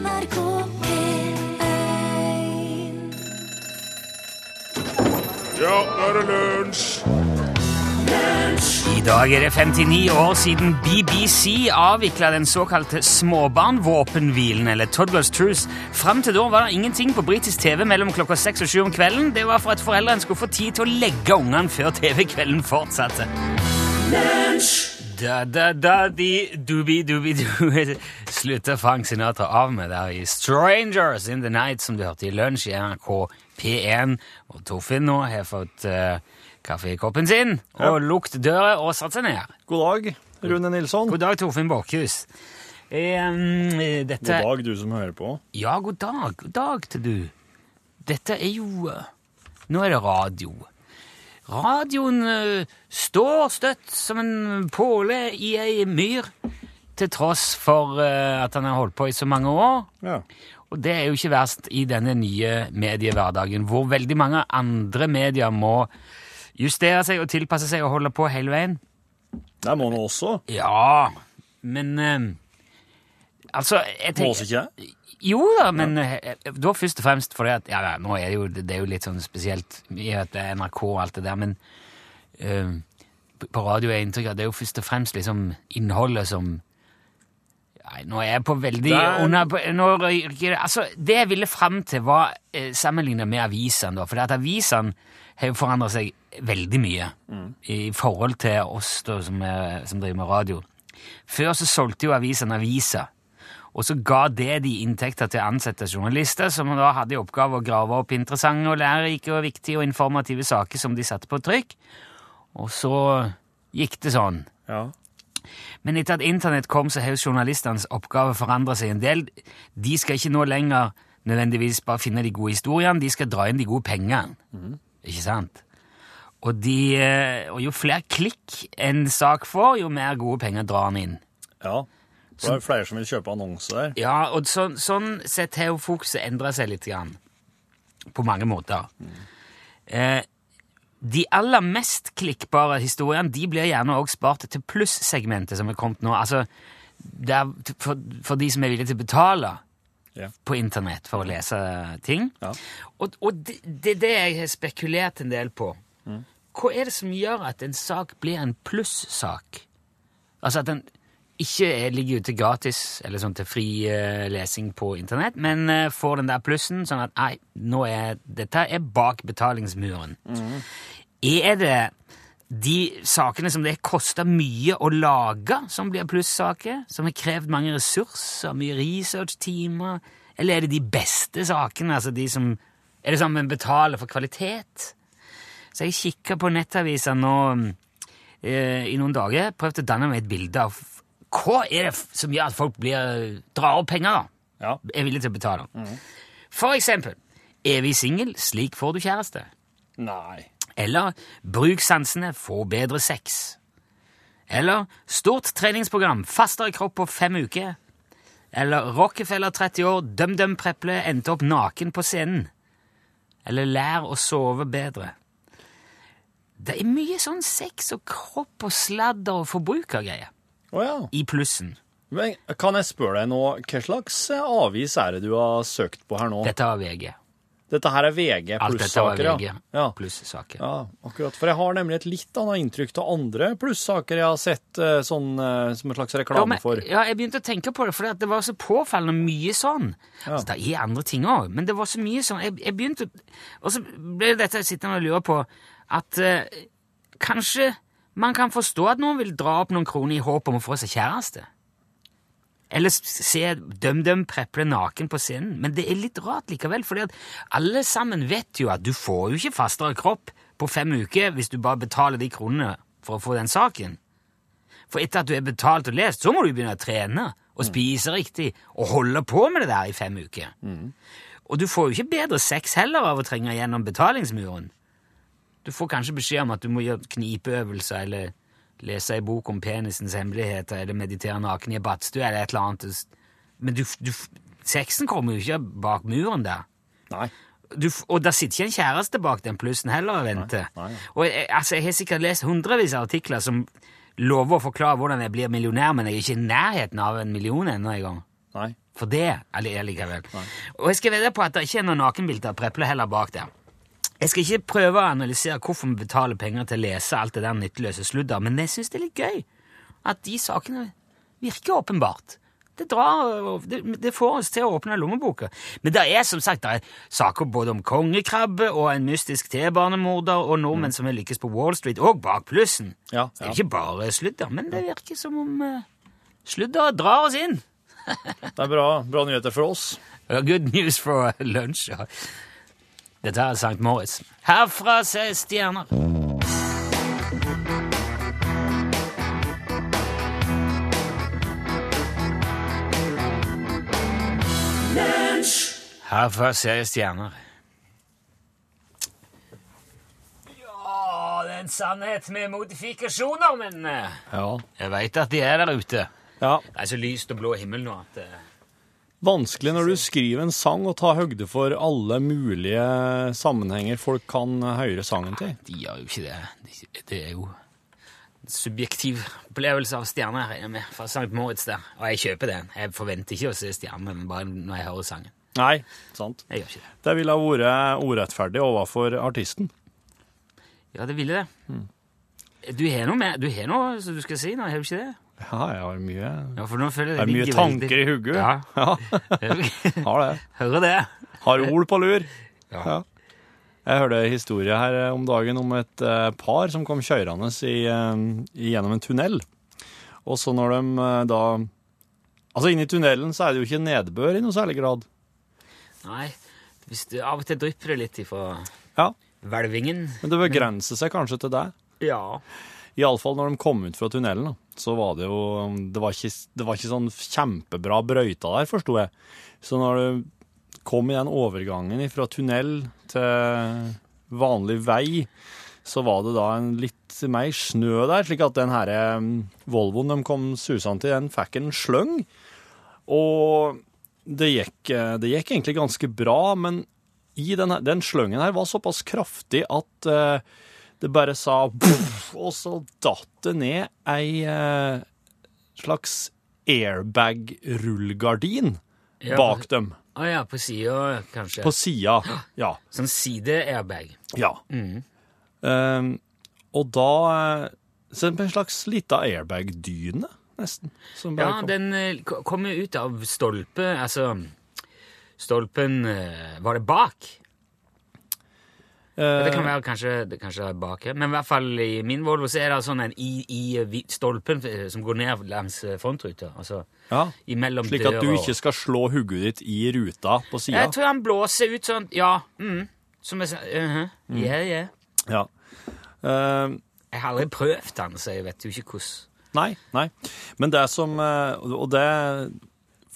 NRK P1 Ja, nå er det lunsj! I dag er det 59 år siden BBC avvikla den såkalte småbarnvåpenhvilen, eller Toddlers Truce. Fram til da var det ingenting på britisk TV mellom klokka seks og sju om kvelden. Det var for at foreldrene skulle få tid til å legge ungene før TV-kvelden fortsatte. Da, da, da, di, dubi, dubi, du. Slutter Frank Sinatra av med der i Strangers in the Night, som du hørte i lunsj i NRK P1. Og Torfinn nå har fått uh, kaffe i koppen sin og lukt døra og satt seg ned. God dag, Rune Nilsson. God dag, Torfinn Borchhus. Um, dette God dag, du som hører på. Ja, god dag. God dag til du. Dette er jo eh, Nå er det radio. Radioen eh, står støtt som en påle i ei myr, til tross for eh, at han har holdt på i så mange år. Ja. Og det er jo ikke verst i denne nye mediehverdagen, hvor veldig mange andre medier må justere seg og tilpasse seg og holde på hele veien. Det må nå også. Ja, men eh, Altså, jeg Må også ikke det? Jo da, men eh, da først og fremst fordi at Ja, ja nå er det jo, det er jo litt sånn spesielt i at det er NRK og alt det der, men eh, på radio er inntrykket inntrykk at det er jo først og fremst liksom innholdet som Nei, nå er jeg på veldig er- under, på, nå, ryker det- Altså, det jeg ville fram til, var eh, sammenlignet med avisene, da. For avisene har jo forandra seg veldig mye i forhold til oss da, som, er, som driver med radio. Før så solgte jo avisene aviser. Og så ga det de inntekter til å ansette journalister, som da hadde i oppgave å grave opp interessante og lærerike og viktige og informative saker som de satte på trykk. Og så gikk det sånn. Ja. Men etter at internett kom, så har jo journalistenes oppgave forandret seg en del. De skal ikke nå lenger nødvendigvis bare finne de gode historiene, de skal dra inn de gode pengene. Ikke sant? Og, de, eh, og jo flere klikk en sak får, jo mer gode penger drar den inn. ja. Det er flere som vil kjøpe annonser der. Ja, og så, sånn sett har jo fokuset endra seg litt grann. På mange måter. Eh, de aller mest klikkbare historiene de blir gjerne også spart til plussegmentet som er kommet nå. Altså, det for, for de som er villige til å betale yeah. på internett for å lese ting. Ja. Og, og det, det er det jeg har spekulert en del på. Hva er det som gjør at en sak blir en plussak? Altså at den ikke er, ligger ute gratis eller sånn til fri eh, lesing på internett, men eh, får den der plussen, sånn at nei, nå er, dette er bak betalingsmuren. Er det de sakene som det koster mye å lage, som blir plussaker? Som har krevd mange ressurser, mye researchtimer? Eller er det de beste sakene? altså de som... Er det sånn man betaler for kvalitet? Så jeg kikka på nettaviser nå eh, i noen dager, prøvde å danne meg et bilde av hva er det som gjør at folk blir, drar opp penger, da? Ja. Er villige til å betale. For eksempel evig singel, slik får du kjæreste. Nei. Eller bruk sansene, få bedre sex. Eller stort treningsprogram, fastere kropp på fem uker. Eller Rockefeller 30 år, døm-døm preple, endte opp naken på scenen. Eller lær å sove bedre. Det er mye sånn sex og kropp og sladder og forbrukergreier Å ja. i plussen. Men kan jeg spørre deg nå, hva slags avis er det du har søkt på her nå? Dette var VG. Dette her er VG plussaker, ja. ja. pluss-saker. Ja, akkurat. For jeg har nemlig et litt annet inntrykk av andre plussaker jeg har sett eh, sånn eh, som en slags reklame for. Ja, jeg begynte å tenke på det, for det var så påfallende mye sånn. Ja. Altså, det er andre ting òg, men det var så mye sånn. Jeg, jeg begynte Og så ble dette sittende og lure på at eh, kanskje man kan forstå at noen vil dra opp noen kroner i håp om å få seg kjæreste. Eller se DumDum preple naken på scenen. Men det er litt rart likevel, for alle sammen vet jo at du får jo ikke fastere kropp på fem uker hvis du bare betaler de kronene for å få den saken. For etter at du er betalt og lest, så må du begynne å trene og spise riktig og holde på med det der i fem uker. Og du får jo ikke bedre sex heller av å trenge gjennom betalingsmuren. Du får kanskje beskjed om at du må gjøre knipeøvelser eller lese ei bok om penisens hemmeligheter eller meditere naken i ei badstue eller et eller annet. Men du, du, sexen kommer jo ikke bak muren der. Nei. Du, og der sitter ikke en kjæreste bak den plussen heller og venter. Nei, nei. Og jeg, altså, jeg har sikkert lest hundrevis av artikler som lover å forklare hvordan jeg blir millionær, men jeg er ikke i nærheten av en million ennå engang. Nei. for det eller likevel. Og jeg skal vedde på at det ikke er noen nakenbilder av Preple heller bak der. Jeg skal ikke prøve å analysere hvorfor vi betaler penger til å lese alt det der nytteløse sludder, men jeg syns det er litt gøy at de sakene virker åpenbart. Det, drar, det, det får oss til å åpne lommeboka. Men det er som sagt er saker både om kongekrabbe og en mystisk T-banemorder og nordmenn som har lykkes på Wall Street, og bak plussen. Ja, ja. det er ikke bare sludder, men det virker som om uh, sludder drar oss inn. Det er bra, bra nyheter for oss. Good news for lunsj. ja. Dette er St. Moritz. Herfra ser stjerner. Herfra ser jeg stjerner. Ja, det er en sannhet med modifikasjoner, men eh, Ja. jeg veit at de er der ute. ja. Det er så lyst og blå himmel nå at eh, Vanskelig når du skriver en sang og tar høgde for alle mulige sammenhenger folk kan høre sangen til. De gjør jo ikke det. Det er jo en subjektiv opplevelse av stjerner regner jeg med, fra St. Moritz der. Og jeg kjøper den. Jeg forventer ikke å se stjerner, men bare når jeg hører sangen. Nei, sant. Jeg gjør ikke det. Det ville ha vært urettferdig overfor artisten. Ja, det ville det. Du har noe med, du har noe som du skal si nå, har du ikke det? Ja, jeg har mye, Ja, for nå føler jeg det er mye ligger tanker veldig- i hugget. Ja. Ja, har det. Hører det. Har ord på lur. Ja. Ja. Jeg hørte historie her eh, om dagen om et eh, par som kom kjørende i, eh, gjennom en tunnel. Og så når de da Altså, inni tunnelen så er det jo ikke nedbør i noe særlig grad. Nei, hvis du av og til drypper det litt ifra Ja, hvelvingen. Men det begrenser seg kanskje til det. Ja. Iallfall når de kom ut fra tunnelen, da, så var det jo Det var ikke, det var ikke sånn kjempebra brøyta der, forsto jeg. Så når du kom i den overgangen fra tunnel til vanlig vei, så var det da en litt mer snø der, slik at den her eh, Volvoen de kom susende til, den fikk en sløng. Og det gikk, eh, det gikk egentlig ganske bra, men i den, den sløngen her var såpass kraftig at eh, det bare sa «Puff», og så datt det ned ei eh, slags airbag-rullegardin Ja, bak dem. Å ja, på sida kanskje. På sida. Ja. Sånn side-airbag. ja. Mm. Um, og da eh, Så det er en slags lita airbag-dyne, nesten. Ja, kom. den eh, kom jo ut av stolpe, altså Stolpen eh, Var det bak? Eh, Det kan være kanskje, kanskje bak her, men i hvert fall i min Volvo så er det sånn en i, i stolpen eh, som går ned langs eh, frontruta. Altså ja. Slik at du ikke skal slå hugget ditt i ruta på sida. Jeg tror han blåser ut sånn Ja. Mm, som jeg sa uh Mm. Ja, ja. Ja. Uh, Jeg har aldri prøvd den, så jeg vet jo ikke hvordan Nei, nei. Men det som eh, Og det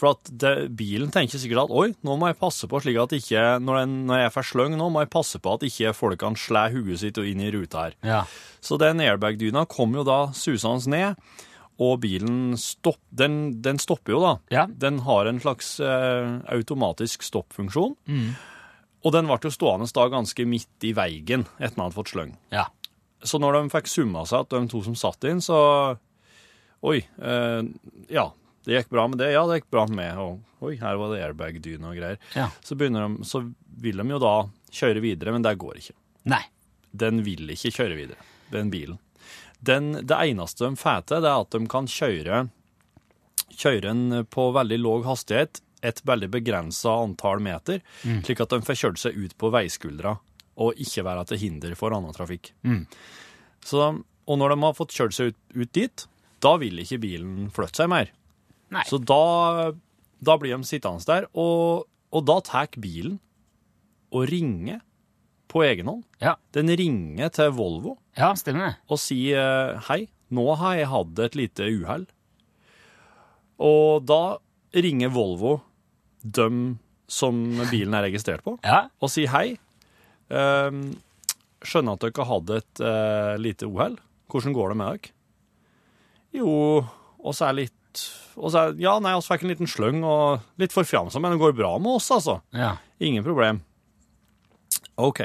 For at det, bilen tenker sikkert at oi, nå må jeg passe på slik at ikke Når, den, når jeg får sløng nå, må jeg passe på at ikke folk kan slå hodet sitt inn i ruta her. Ja. Så den airbag-dyna kom jo da susende ned, og bilen stopp, den, den stopper jo da. Ja. Den har en slags eh, automatisk stoppfunksjon. Og den ble jo stående da ganske midt i veien etter at den hadde fått sløng. ja. Så når de fikk summa seg at de to som satt inn, så Oi. Eh, ja, det gikk bra med det. Ja, det gikk bra med. Og oi, her var det airbag-dyne og greier. Ja. Så, de, så vil de jo da kjøre videre, men det går ikke. Nei. Den vil ikke kjøre videre, den bilen. Den, det eneste de får til, er at de kan kjøre, kjøre en på veldig låg hastighet, et veldig begrensa antall meter, slik at de får kjørt seg ut på veiskuldra og ikke være til hinder for annen trafikk. Så, og når de har fått kjørt seg ut, ut dit, da vil ikke bilen flytte seg mer. Nei. Så da, da blir de sittende der, og, og da tar bilen og ringer på egen hånd. Ja. Den ringer til Volvo ja, stemmer det. og sier hei, nå har jeg hatt et lite uhell. Og da ringer Volvo dem som bilen er registrert på, Ja. og sier hei. ehm, skjønner at dere har hatt et eh, lite uhell. Hvordan går det med dere? Jo, oss er litt oss er, Ja, nei, oss fikk en liten sløng og litt forfjamsa, men det går bra med oss, altså. Ja. Ingen problem. OK.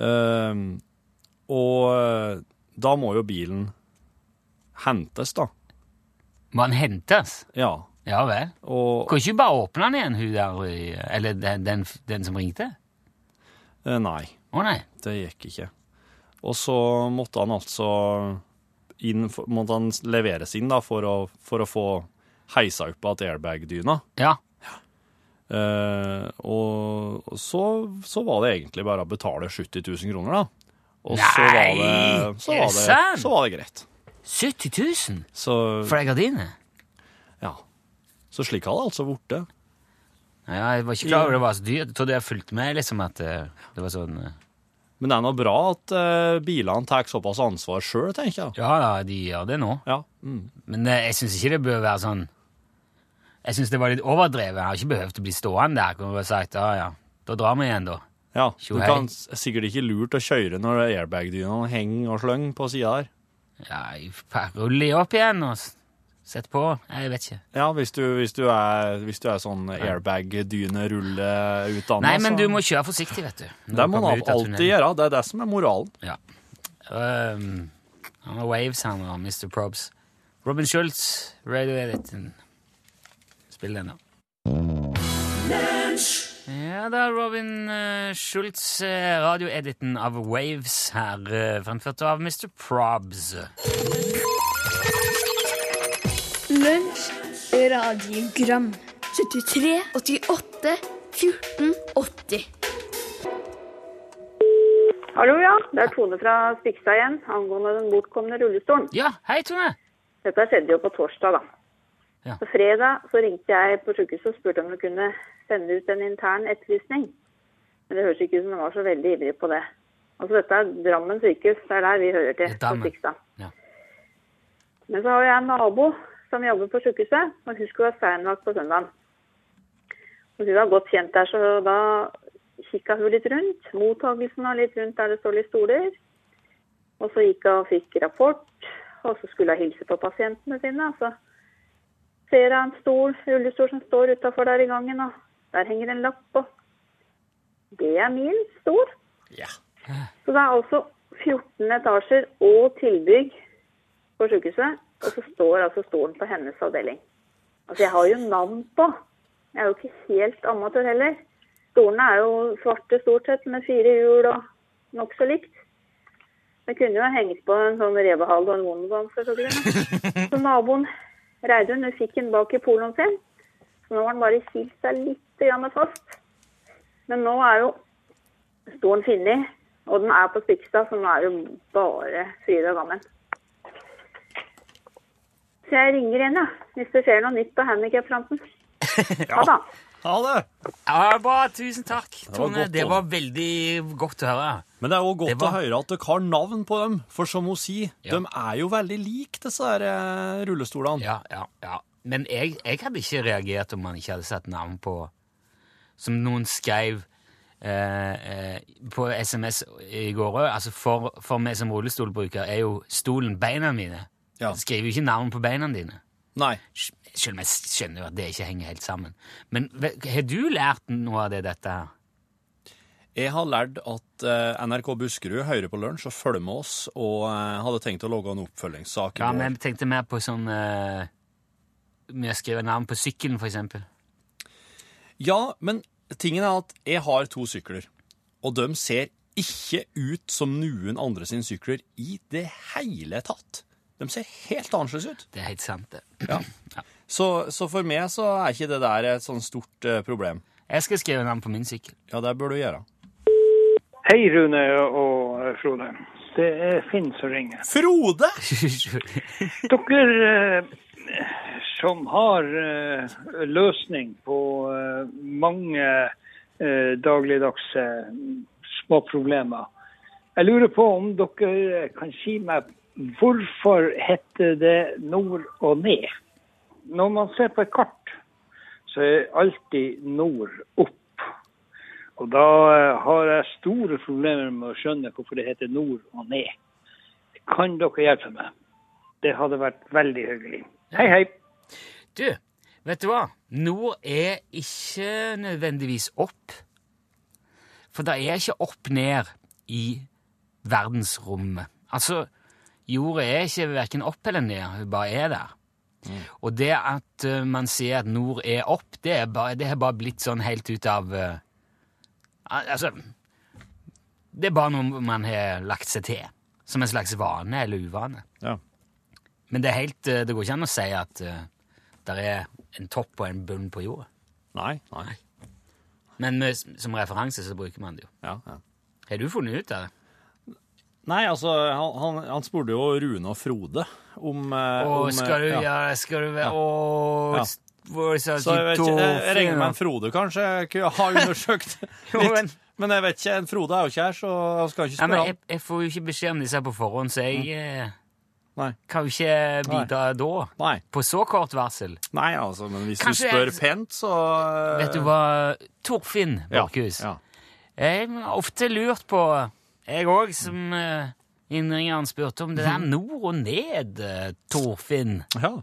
Um, og eh, da må jo bilen hentes, da. Må den hentes? Ja. Ja vel. Og Kan ikke bare åpne den igjen, hun der, eller den, den, den som ringte? eh, Nei, Å nei. det gikk ikke. Og så måtte han altså inn, måtte han leveres inn da, for å, for å få heisa opp igjen airbag-dyna. Ja. Eh, og så, så var det egentlig bare å betale 70 000 kroner, da. Og så Nei, var det, så var det det, så var det greit. 70 000 Så, for ei gardine? ja. så slik har det altså blitt. Ja, jeg var ikke klar over det var så dyrt. Jeg trodde jeg fulgte med, liksom, at eh, det var sånn eh, Men det er nå bra at uh, bilene tar såpass ansvar sjøl, tenker jeg. Ja da, de gjør det nå. Ja. Mm. Men uh, jeg syns ikke det bør være sånn Jeg syns det var litt overdrevet. Jeg har ikke behøvd å bli stående der. Kunne bare sagt ja, ja, da drar vi igjen, da. ja. Du kan sikkert ikke lurt å kjøre når airbag-dyna henger og slenger på sida der. Ja, jeg ruller rull opp igjen og sett på. Jeg vet ikke. Ja, hvis du, hvis du, er, hvis du er sånn airbag-dyne-rulle-utdanna. Nei, men du må kjøre forsiktig, vet du. Det må man alltid gjøre. Det er det som er moralen. Ja. Um, han har waves, han og Mr. Probs. Robin Schultz, Radio Edit. Spill den, da. Ja, da er Robin uh, Schultz, uh, radioediten av Waves her, uh, fremført av Mr. Probs. Lunsj, radiogram 73, 88, 14, 80 Hallo, ja. Det er Tone fra Spikstad igjen angående den bortkomne rullestolen. Ja, hei, Tone! Dette skjedde jo på torsdag, da. Ja. På fredag så ringte jeg på sykehuset og spurte om de kunne sende ut en intern etterlysning. Men det høres ikke ut som de var så veldig ivrige på det. Altså dette er Drammen sykehus, det er der vi hører til. På Spikstad. Ja. Men så har jeg en nabo som jobber på sykehuset, og hun skulle ha steinvakt på søndagen. Og hun var godt kjent der, så da kikka hun litt rundt. Mottagelsen var litt rundt der det står litt stoler. Og så gikk hun og fikk rapport, og så skulle hun hilse på pasientene sine. Så ser hun en stol, rullestol som står utafor der i gangen, og der henger en lapp på. Det er min stol. Ja. Så det er altså 14 etasjer og tilbygg på sykehuset, og så står altså stolen på hennes avdeling. Altså, jeg har jo navn på. Jeg er jo ikke helt amatør heller. Stolene er jo svarte stort sett, med fire hjul og nokså likt. Det kunne jo hengt på en sånn revehale og en vondvann, selvfølgelig. Så naboen Reidun hun fikk den bak i poloen sin, så nå har den bare kilt seg litt grann fast. Men nå er jo stolen funnet, og den er på Spikstad, så nå er det jo bare fryd og gammen. Så jeg ringer igjen, ja, hvis det skjer noe nytt på handikapfronten. Ha det. Ha det! Ja, bra. Tusen takk, var Tone. Det var veldig godt å høre. Men det er òg godt var- å høre at dere har navn på dem. For som hun sier, Ja. de er jo veldig like disse her eh, rullestolene. Ja, ja, ja. Men jeg, jeg hadde ikke reagert om man ikke hadde satt navn på Som noen skrev eh, eh, på SMS i går òg. Altså for, for meg som rullestolbruker er jo stolen beina mine. Ja. Du skriver jo ikke navn på beina dine. Nei. Selv om jeg skjønner jo at det ikke henger helt sammen. Men har du lært noe av det, dette her? Jeg har lært at eh, NRK Buskerud hører på lunsj og følger med oss, og eh, hadde tenkt å lage en oppfølgingssak Ja, men jeg tenkte mer på sånn Vi Med å skrive navn på sykkelen, eksempel. Ja, men tingen er at jeg har to sykler, og de ser ikke ut som noen andre sine sykler i det hele tatt. De ser helt annerledes ut. Det er helt sant, det. Ja. Så, så for meg så er ikke det der et sånn stort uh, problem. Jeg skal skrive navn på min sykkel. Ja, det bør du gjøre. Hei, Rune og eh, Frode. Det er Finn som ringer. Frode! Dere eh, som har eh, løsning på eh, mange eh, dagligdagse mm, små problemer. Jeg lurer på om dere kan si meg hvorfor heter det nord og ned? Når man ser på et kart, så er alltid nord opp. Og da eh, har jeg store problemer med å skjønne hvorfor det heter nord og ned. Kan dere hjelpe meg? Det hadde vært veldig hyggelig. Hei, hei. Du, vet du hva? Nord er ikke nødvendigvis opp. For det er ikke opp-ned i verdensrommet. Altså, jorda er ikke verken opp eller ned, hun bare er der. Og det at uh, man sier at nord er opp, det er bare, det er bare blitt sånn helt ut av uh, Altså Det er bare noe man har lagt seg til. Som en slags vane eller uvane. Ja. Men det helt, uh, det går ikke an å si at det er en topp og en bunn på jorda. Nei, nei. Men med, som referanse så bruker man det jo. Ja, ja. Har du funnet ut av det? Nei, altså, han, han, han spurte jo Rune og Frode om, eh, Å, om skal du ja. gjøre Skal du være. Å, Ja. hvor sa Så jeg, vet ikke, jeg, jeg regner med en? Frode kanskje kunne ha undersøkt Jo, litt. men- Men jeg vet ikke, en Frode er jo ikke her, så jeg skal ikke Nei, men spørre jeg, jeg får jo ikke beskjed om disse på forhånd, så jeg eh. Nei. kan jo ikke bidra da. Nei. På så kort varsel. Nei, altså, men hvis Kanskje du spør jeg- pent, så eh, Vet du hva, Torfinn Borchhus? ja. Jeg har ofte lurt på, jeg òg, som uh, innringeren spurte om det der nord og ned, eh, Torfinn. ja.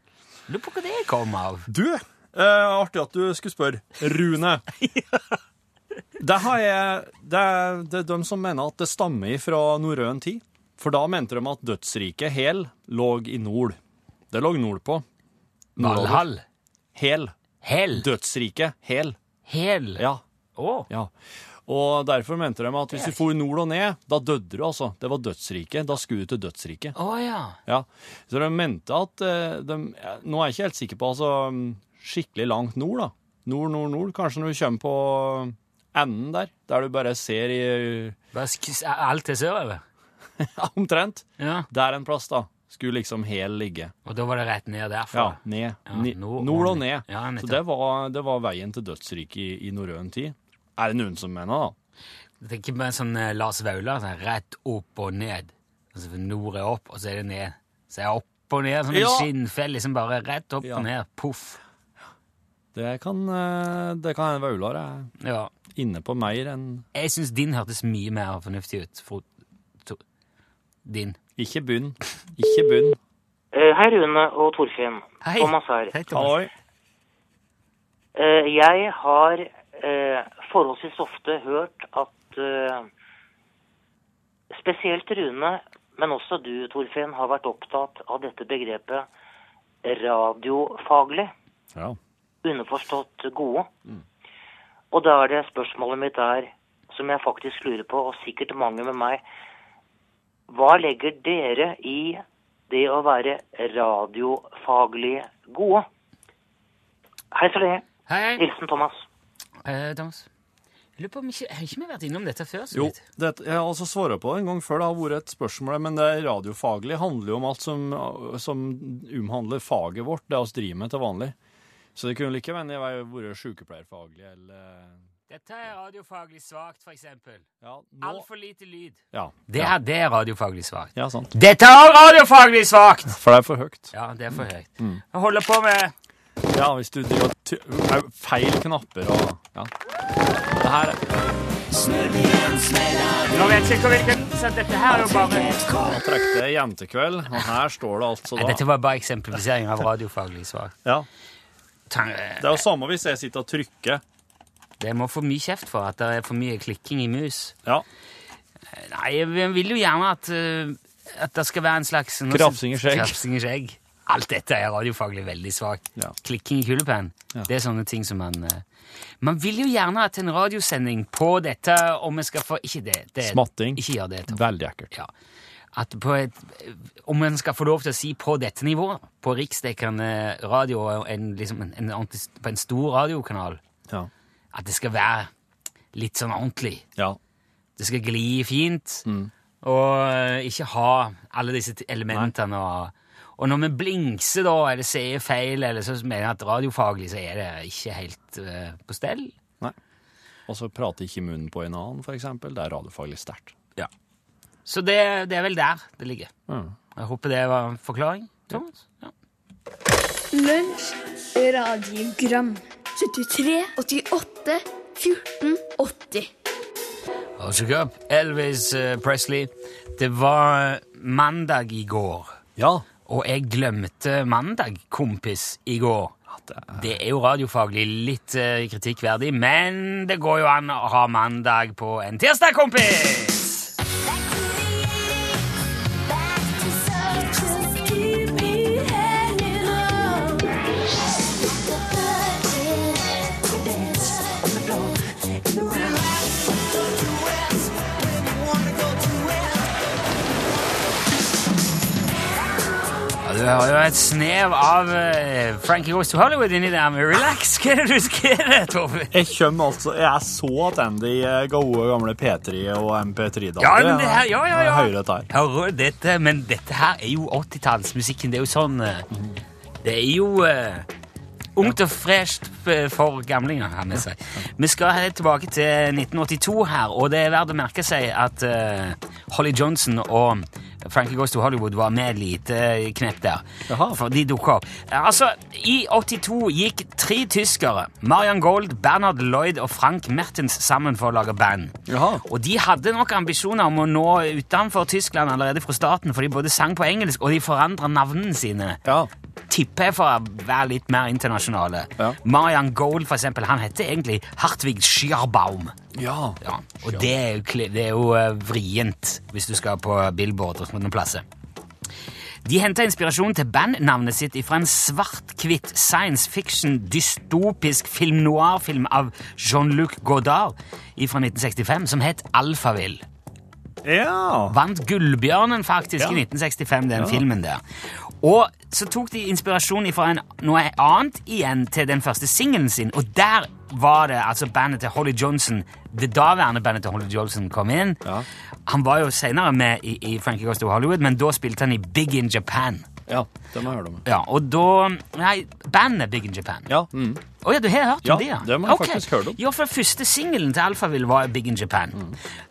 Lurer på hva det kom av. Du, eh, artig at du skulle spørre. Rune. Det, har jeg, det, er, det er de som mener at det stammer fra norrøn tid. For da mente de at dødsriket Hel lå i nord. Det lå nordpå. Valhall. Hel. Hel. Dødsriket Hel. Hel. Ja. Oh. ja. Og derfor mente de at hvis du for nord og ned, da døde du, altså. Det var dødsriket. Da skulle du til dødsriket. Oh, ja. Ja, så de mente at eh, de, Nå er jeg ikke helt sikker på, altså mm, skikkelig langt nord, da. Nord, nord, nord. Kanskje når du kommer på enden der, der du bare ser i sk- alt til sørover. Omtrent. Ja. Der en plass, da. Skulle liksom hel ligge. Og da var det rett ned Ja, derfra. ned. Ja, nord nord og ned. Ja, så det var, det var veien til dødsriket i, i norrøn tid. Er det noen som mener, da? Jeg tenker på en sånn eh, Lars Vaular, sånn rett opp og ned. Altså, nord er opp, og så er det ned. Så er det opp og ned, som en Ja. skinnfell, liksom bare rett opp Ja. og ned. Poff. Det kan, eh, det kan hende Vaular er Ja. inne på mer enn Jeg syns din hørtes mye mer fornuftig ut. For, to, din. Ikke bunn. Ikke bunn. Eh, Hei, Rune og Torfinn. Hei. Thomas her. Hei, Thomas. Halloi. Eh, Jeg har eh, forholdsvis ofte hørt at eh, spesielt Rune, men også du, Torfinn, har vært opptatt av dette begrepet radiofaglig, Ja. underforstått gode. Og da er det spørsmålet mitt er, som jeg faktisk lurer på, og sikkert mange med meg, hva legger dere i det å være radiofaglig gode? Hei så lenge. Hei. Hilsen Thomas. Eh, Thomas. Jeg lurer på om ikke, Har ikke vi vært innom dette før? så Jo, det, jeg har altså svart på det en gang før. Det har vært et spørsmål, men det radiofaglige handler jo om alt som, som omhandler faget vårt, det vi driver med til vanlig. Så det kunne like gjerne vært sykepleierfaglig eller Dette er radiofaglig svakt, for eksempel. Ja, nå Altfor lite lyd. Ja, Det er, det er radiofaglig svakt. ja sant. Dette er radiofaglig svakt! For det er for høyt. Ja, det er for høyt. Mm. Jeg holder på med Ja, hvis du driver og Feil knapper og Ja. Det her er Nå vet jeg ikke hvilken Så dette her er jo bare Nå trekte jeg jentekveld, og her står det altså Nei, da Dette var bare eksemplifisering av radiofaglig svar. Ja. Det er jo samme hvis jeg sitter og trykker. Det må få mye kjeft for at det er for mye klikking i mus. Ja. Nei, jeg vil jo gjerne at, eh, at det skal være en slags Krafsing i skjegg. Krafsing i skjegg. Alt dette er radiofaglig veldig svakt. Ja. Klikking i kulepenn. Ja. Det er sånne ting som man eh, Man vil jo gjerne at en radiosending på dette om vi skal få Ikke det. det Smatting. Ikke gjør det. Tom. Veldig ekkelt. Ja. At på et, om en skal få lov til å si på dette nivået, på riksdekkende radio en, liksom en, en, på en stor radiokanal, Ja. at det skal være litt sånn ordentlig. ja. Det skal gli fint, Mm. og ikke ha alle disse elementene elementene. Og, og når vi blinkser da, eller sier feil, eller så mener jeg at radiofaglig så er det ikke helt uh, på stell. Nei. Og så prater ikke munnen på en annen, for eksempel. Det er radiofaglig sterkt. Så det, det er vel der det ligger. Mm. Jeg håper det var en forklaring. Thomas? Ja. Lunsj, radiogram 73, 88, 14, 80 Og så opp Elvis eh, Presley. Det var mandag i går, ja. Og jeg glemte mandag, kompis, i går. Det er jo radiofaglig litt eh, kritikkverdig, men det går jo an å ha mandag på en tirsdag, kompis! Har jo et snev av eh, Frankie Goes to Hollywood inni der, men relax. Hva er det du skriver, Torfinn? Jeg kommer altså Jeg er så i eh, gode, gamle P3 og MP3-dager. Ja, men det her, ja, ja, ja. Hører dette her. Hører dette, men dette her er jo 80-tallsmusikken. Det er jo sånn eh, Det er jo eh, ungt og fresht for gamlinger, har vi sagt. Vi skal helt tilbake til 1982 her, og det er verdt å merke seg at uh, Holly Johnson og Frankie Goes to Hollywood var med et lite knepp der. Aha. For de dukket opp. Altså, I 82 gikk tre tyskere, Marian Gold, Bernhard Lloyd og Frank Mertens, sammen for å lage band. Aha. Og de hadde nok ambisjoner om å nå utenfor Tyskland allerede fra starten, for de både sang på engelsk, og de forandra navnene sine. Ja. Tipper jeg for å være litt mer internasjonale. Ja. Marian Gold, for eksempel, han heter egentlig Hartvig Schierbaum. Ja. Ja, og det er jo, det er jo eh, vrient hvis du skal på Billboard og sånne plasser. De henta inspirasjon til bandnavnet sitt fra en svart-hvitt science fiction dystopisk film noir-film av Jean-Luc Godard fra 1965 som het Alphaville. Ja. Vant Gullbjørnen faktisk Ja. i 1965, den filmen der. Og så tok de inspirasjon fra en, noe annet igjen til den første singelen sin, og der var det altså bandet til Holly Johnson, det daværende bandet til Holly Johnson kom inn. Ja. Han var jo senere med i, i Frankie Goes to Hollywood, men da spilte han i Big in Japan. ja. Det må jeg høre om. Ja, og da Nei, bandet Big in Japan. Ja. Mm. Oh, ja, du har hørt Ja, om det? ja? det må jeg Ok. faktisk hørt om. Ja, for første singelen til Alphaville var Big in Japan.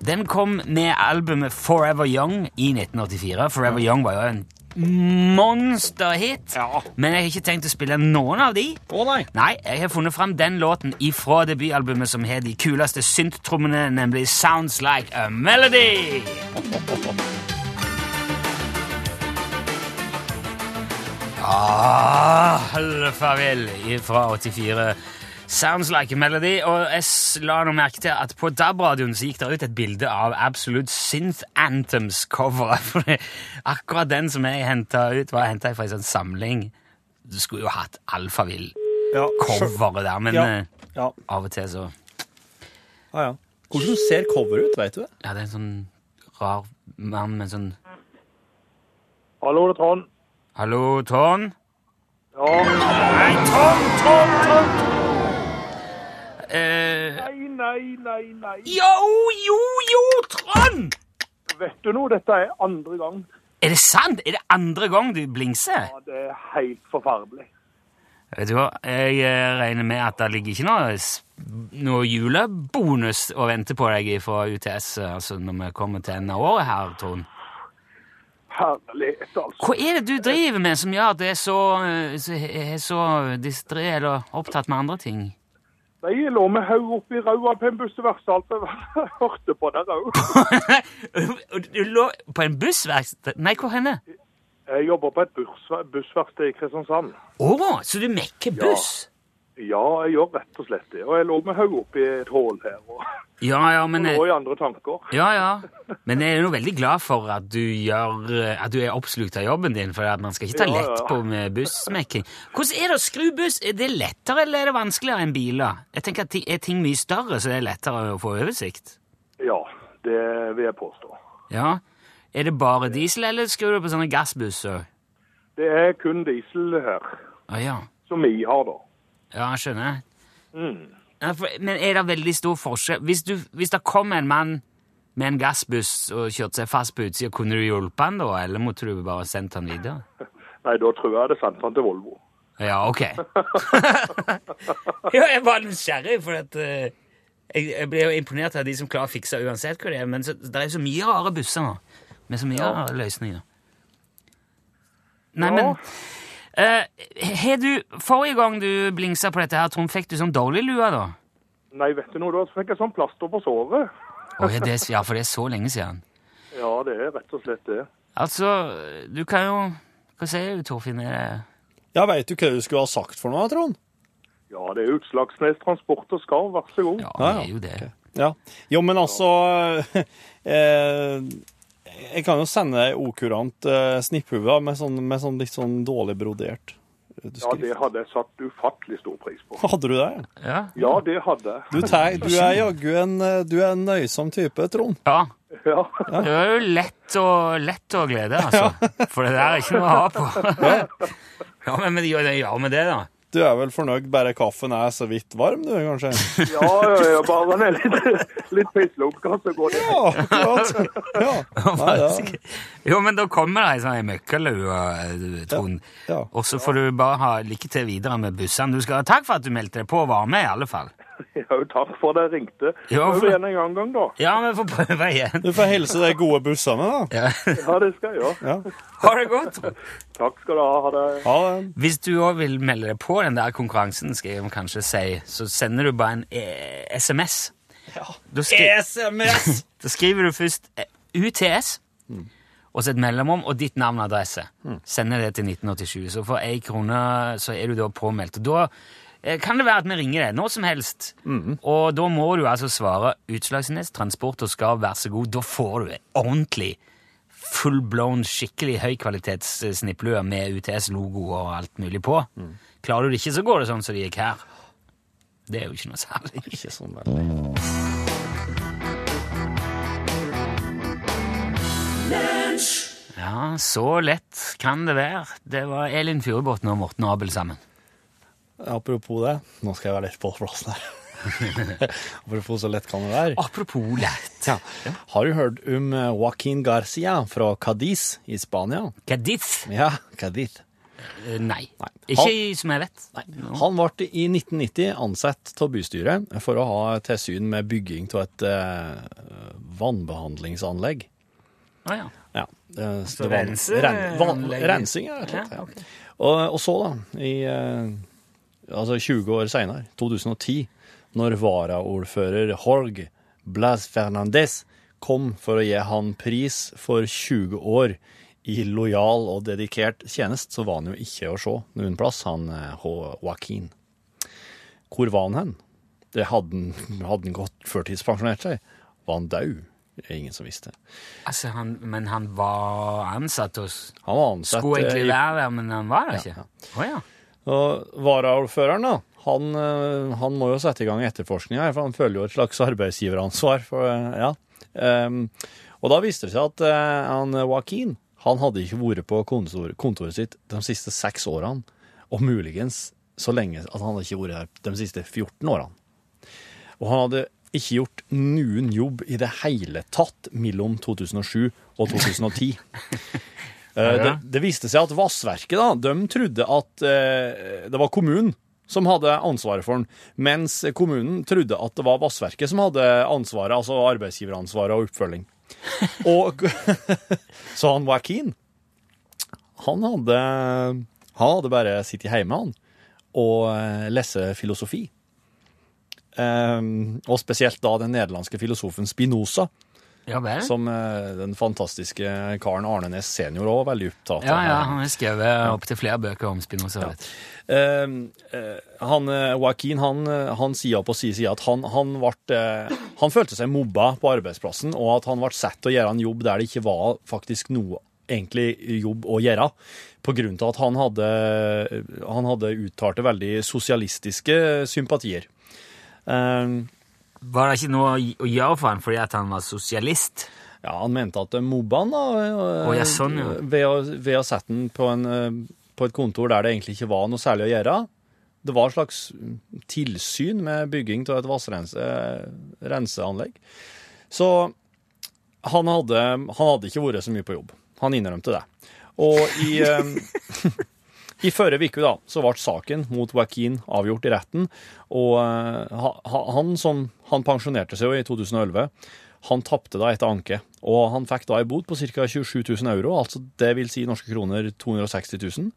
Den kom med albumet Forever Young i 1984. Forever Young var jo en monsterhit, Ja. men jeg har ikke tenkt å spille noen av de. Å nei. Nei, jeg har funnet fram den låten ifra debutalbumet som har de kuleste synttrommene, nemlig Sounds Like a Melody. Ah, Farvel fra 84. Sounds Like a Melody. Og jeg la nå merke til at på DAB-radioen så gikk det ut et bilde av Absolute Synth Anthems-coveret. For akkurat den som jeg henta ut, var henta fra en sånn samling. Du skulle jo hatt Alfavill-coveret Ja. der, men Ja. eh, Ja. av og til så Ah, ja. Hvordan ser coveret ut, vet du det? Ja, det er en sånn rar mann med sånn Hallo, det er Trond. Hallo, Trond? Ja. Nei, Trond, Trond, Trond! Eh, Nei, nei, nei, nei. jo, jo, jo, Trond! Vet du noe, dette er andre gang. Er det sant? Er det andre gang du blingser? Ja, det er helt forferdelig. Vet du hva, jeg eh, regner med at det ligger ikke noe, noe julebonus å vente på deg fra UTS eh, altså når vi kommer til enden av året her, Trond. Herlighet, altså. Hva er det du driver med som gjør at du er så, så, så distré eller opptatt med andre ting? Jeg lå med hodet oppi ræva på en buss til Jeg hørte på dere òg. Du lå på en bussverksted Nei, hvor henne? Jeg jobber på et buss- bussverksted i Kristiansand. Å, så du mekker buss? Ja, jeg gjør rett og slett det. Og jeg lå med hodet oppi et hull her og, Ja, ja, men og i andre tanker. Ja, ja. Men jeg er jo veldig glad for at du, gjør, at du er oppslukt av jobben din, for at man skal ikke ta lett ja, ja. på med bussmekking. Hvordan er det å skru buss? Er det lettere eller er det vanskeligere enn biler? Jeg tenker at Er ting mye større, så det er lettere å få oversikt? Ja, det vil jeg påstå. Ja. Er det bare diesel, eller skrur du på sånne gassbusser? Det er kun diesel her, Ah, ja. som vi har, da. Ja, jeg skjønner. Mm. Ja, for, men er det veldig stor forskjell? Hvis, du, hvis det kom en mann med en gassbuss og kjørte seg fast på utsida, kunne du hjulpet han da, eller måtte du bare sendt han videre? Nei, da tror jeg det sendte han til Volvo. Ja, ok. ja, jeg var nysgjerrig, for at uh, jeg, jeg ble jo imponert av de som klarer å fikse uansett hva det er, men så, det er jo så mye rare busser nå, med så mye rare løsninger. Nei, Ja. men Har du Forrige gang du blingsa på dette her, Trond, fikk du sånn dårlig lue, da? Nei, vet du noe, da fikk jeg sånn plaster på såret. oh, ja, det, ja, for det er så lenge siden. Ja, det er rett og slett det. Altså, du kan jo Hva sier du, Torfinn? Ja, veit du hva du skulle ha sagt for noe, Trond? Ja, det er Utslagsnes Transport og Skarv, vær så god. Ja, Ja, det er jo det. Ja. Jo, men altså eh, Jeg kan jo sende deg okurant eh, snipphue med, sånn, med sånn litt sånn dårlig brodert. eh, Ja, det hadde jeg satt ufattelig stor pris på. Hadde du det? Ja. Ja, det hadde jeg. Du, du er jaggu en, eh, du er en nøysom type, Trond. ja. Ja. Det er jo lett å, lett å glede, altså. For det der er ikke noe å ha på. Ja, men, men gjør det, ja, med det, da. Du er vel fornøyd bare kaffen er så vidt varm, du, kanskje? Ja, ja, ja, bare den er litt, litt pisslunken, så går det. Ja, akkurat. Ja. Nei, ja. Jo, men da kommer det ei sånn møkkalue, eh, Trond. Ja. Og så får du bare ha lykke til videre med bussene. Du skal ha takk for at du meldte deg på og var med, i alle fall. Ja, takk for at jeg ringte. Ja, for- Prøv igjen en gang, gang, da. Ja, vi får prøve igjen. Du får hilse de gode bussene, da. Ja. Ja, det skal jeg gjøre. Ja. Ha det godt. Takk skal du ha. Ha det. Ha det. Hvis du òg vil melde deg på den der konkurransen, skal jeg kanskje si, så sender du bare en e SMS. Ja. skri SMS! da skriver du først UTS. UTS, og så et mellomrom og ditt navn og adresse. Sender det til 1987. Så for ei krone så er du da påmeldt. Og da eh, kan det være at vi ringer deg når som helst. Og da må du altså svare Utslagsnes Transport og Skarv, vær så god. Da får du en ordentlig full-blown, skikkelig høykvalitets eh, med UTS-logo og alt mulig på. Klarer du det ikke, så går det sånn som det gikk her. Det er jo ikke noe særlig. Ikke sånn veldig. Ja, så lett kan det være. Det var Elin Furubotn og Morten Abel sammen. Apropos det, nå skal jeg være litt på plassen her. Apropos så lett kan det være. Apropos lett. Ja. Har du hørt om eh, Joaquin Garcia fra Cadiz i Spania? Cadiz? Ja, Cadiz. Eh, Nei. Nei. Ikke som jeg vet. Han ble i 1990 ansett av bystyret for å ha tilsyn med bygging av et eh, vannbehandlingsanlegg. Ah, ja. Ja, eh, Så det rense- ren, vann, rensing, ja. Ja, okay. og, og så, da, i eh, altså 20 år seinere, 2010, når varaordfører Jorg Blas Fernandez kom for å gi han pris for 20 år i lojal og dedikert tjenest, så var han jo ikke å se noen plass, han eh, Joaquin. Hvor var han hen? Det hadde han, gått førtidspensjonert seg? Var han død? Det er ingen som visste. Altså, han, men han var ansatt hos Han var ansatt Skulle eh, egentlig være der, men han var der Ja, ikke? Å ja. Og varaordføreren, da, han, eh, han må jo sette i gang etterforskning her, for han føler jo et slags arbeidsgiveransvar. For, eh, ja. um, og da viste det seg at uh, han Joaquin han hadde ikke vært på kontor, kontoret sitt de siste seks årene, og muligens så lenge at han hadde ikke vært her de siste 14 årene. Og han hadde ikke gjort noen jobb i det hele tatt mellom 2007 og 2010. Eh, det, det viste seg at Vassverket da, de trodde at eh, det var kommunen som hadde ansvaret for den, mens kommunen trodde at det var Vassverket som hadde ansvaret, altså arbeidsgiveransvaret og oppfølging. Og, så han Joaquin, han hadde, han hadde bare sittet hjemme han, og eh, lese filosofi. Um, og spesielt da den nederlandske filosofen Spinoza, Ja vel? som eh, den fantastiske karen Arne Næss senior òg veldig opptatt av. Ja, ja, han har skrevet opptil flere bøker om Spinoza. Ja. Eh, eh, han, eh, Joaquin han, han sier på sin side at han, han, ble, han følte seg mobba på arbeidsplassen, og at han ble satt til å gjøre en jobb der det ikke var faktisk noe egentlig jobb å gjøre, på grunn til at han hadde, han hadde uttalte veldig sosialistiske sympatier. Eh, Var det ikke noe å gjøre for han fordi at han var sosialist? Ja, han mente at de mobba han da, oh, ja, sånn, ja. ved, å, ved å sette han på, en, eh, på et kontor der det egentlig ikke var noe særlig å gjøre. Det var et slags tilsyn med bygging av et vassrenseanlegg. Så han hadde, han hadde ikke vært så mye på jobb. Han innrømte det. Og i, eh, i forrige så ble saken mot Joaquin avgjort i retten, og eh, ha- ha- han som han pensjonerte seg jo i 2011, han tapte da etter anke, og han fikk da en bot på ca. 27 000 euro, altså det vil si norske kroner 260 000.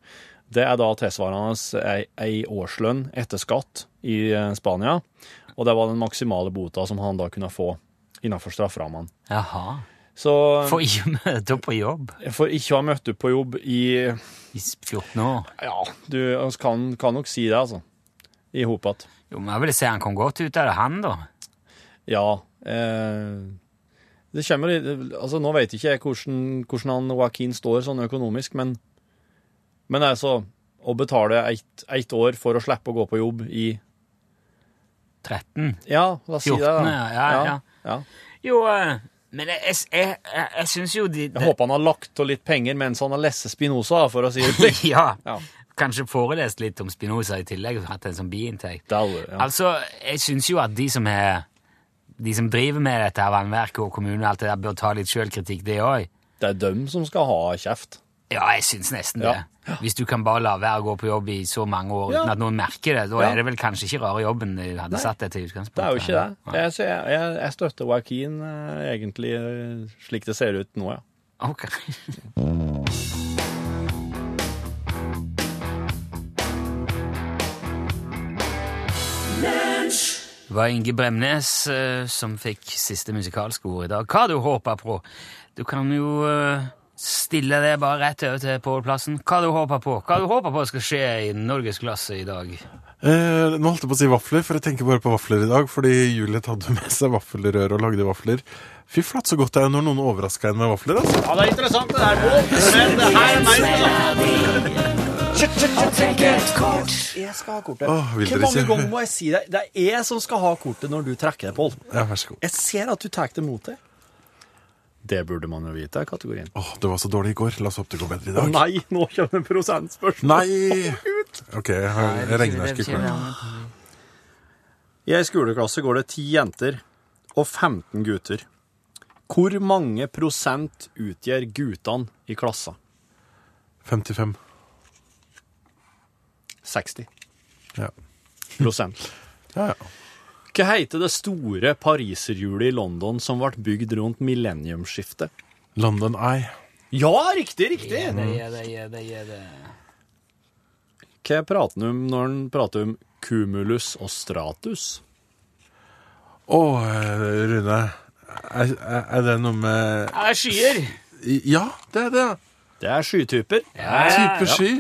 Det er da tilsvarende ei årslønn etter skatt i eh, Spania, og det var den maksimale bota som han da kunne få innenfor strafferammene. Jaha. Så For ikke å møte opp på jobb for ikke å ha møtt opp på jobb i i 14 år. Ja, du kan, kan nok si det, altså. I hop att. Jo, men jeg vil si han kom godt ut av det, han, da. Ja. Eh, det kommer Altså, nå vet ikke jeg hvordan, hvordan han Joaquin står sånn økonomisk, men Men altså, å betale ett år for å slippe å gå på jobb i 13. Ja, la oss si det, da. 14, ja, ja, ja. ja. Jo, eh, Men jeg, jeg, jeg, jeg, syns jo de, Jeg håper han har lagt til litt penger mens han har lest Spinoza, for å si det slik. ja, Ja. Kanskje forelest litt om Spinoza i tillegg, og hatt en sånn biinntekt. Det ja. Altså, jeg syns jo at de som er de som driver med dette her vannverket og kommunen, og alt det der, bør ta litt sjølkritikk, det òg. Det er dem som skal ha kjeft. Ja, jeg syns nesten Ja. Hvis du kan bare la være å gå på jobb i så mange år Ja. uten at noen merker det, da Ja. er det vel kanskje ikke rare jobben du hadde Nei. satt deg til utgangspunktet. Det er jo ikke det. Jeg, jeg, jeg, støtter Joaquin eh, egentlig eh, slik det ser ut nå, ja. Ok. Det var Inge Bremnes eh, som fikk siste musikalske ord i dag. Hva du håper på? Du kan jo stille det bare rett over til Pål Plassen. Hva du håper på? Hva du håper på skal skje i norgesklasse i dag? Eh, nå holdt jeg på å si vafler, for jeg tenker bare på vafler i dag. Fordi Juliet hadde med seg vaffelrør og lagde vafler. Fy flatt så godt det er når noen overrasker en med vafler. altså. Ja, det er interessant det der, Pål. Men det her er meg. Jeg skal ha kortet. Åh, vil Hvor mange ganger må jeg si det? Det er jeg som skal ha kortet når du trekker det, Pål. Ja, vær så god. Jeg ser at du tar det mot deg. Det burde man jo vite, er kategorien. Åh, det var så dårlig i går. La oss håpe det går bedre i dag. Å nei, nå kommer prosentspørsmål. Nei! OK, jeg regnearket klart. I ei skoleklasse går det ti jenter og 15 gutter. Hvor mange prosent utgjør guttene i klassa? 55. 60 Ja. prosent. Ja, ja. Hva heter det store pariserhjulet i London som ble bygd rundt millenniumsskiftet? London Eye. Ja, riktig, riktig! Ja, det gjør det, gjør det, gjør det. Hva prater han om når han prater om cumulus og stratus? Å, oh, Rune. Er, er det noe med Er skyer! Ja, det er det. Det er skytyper. Ja, Type sky.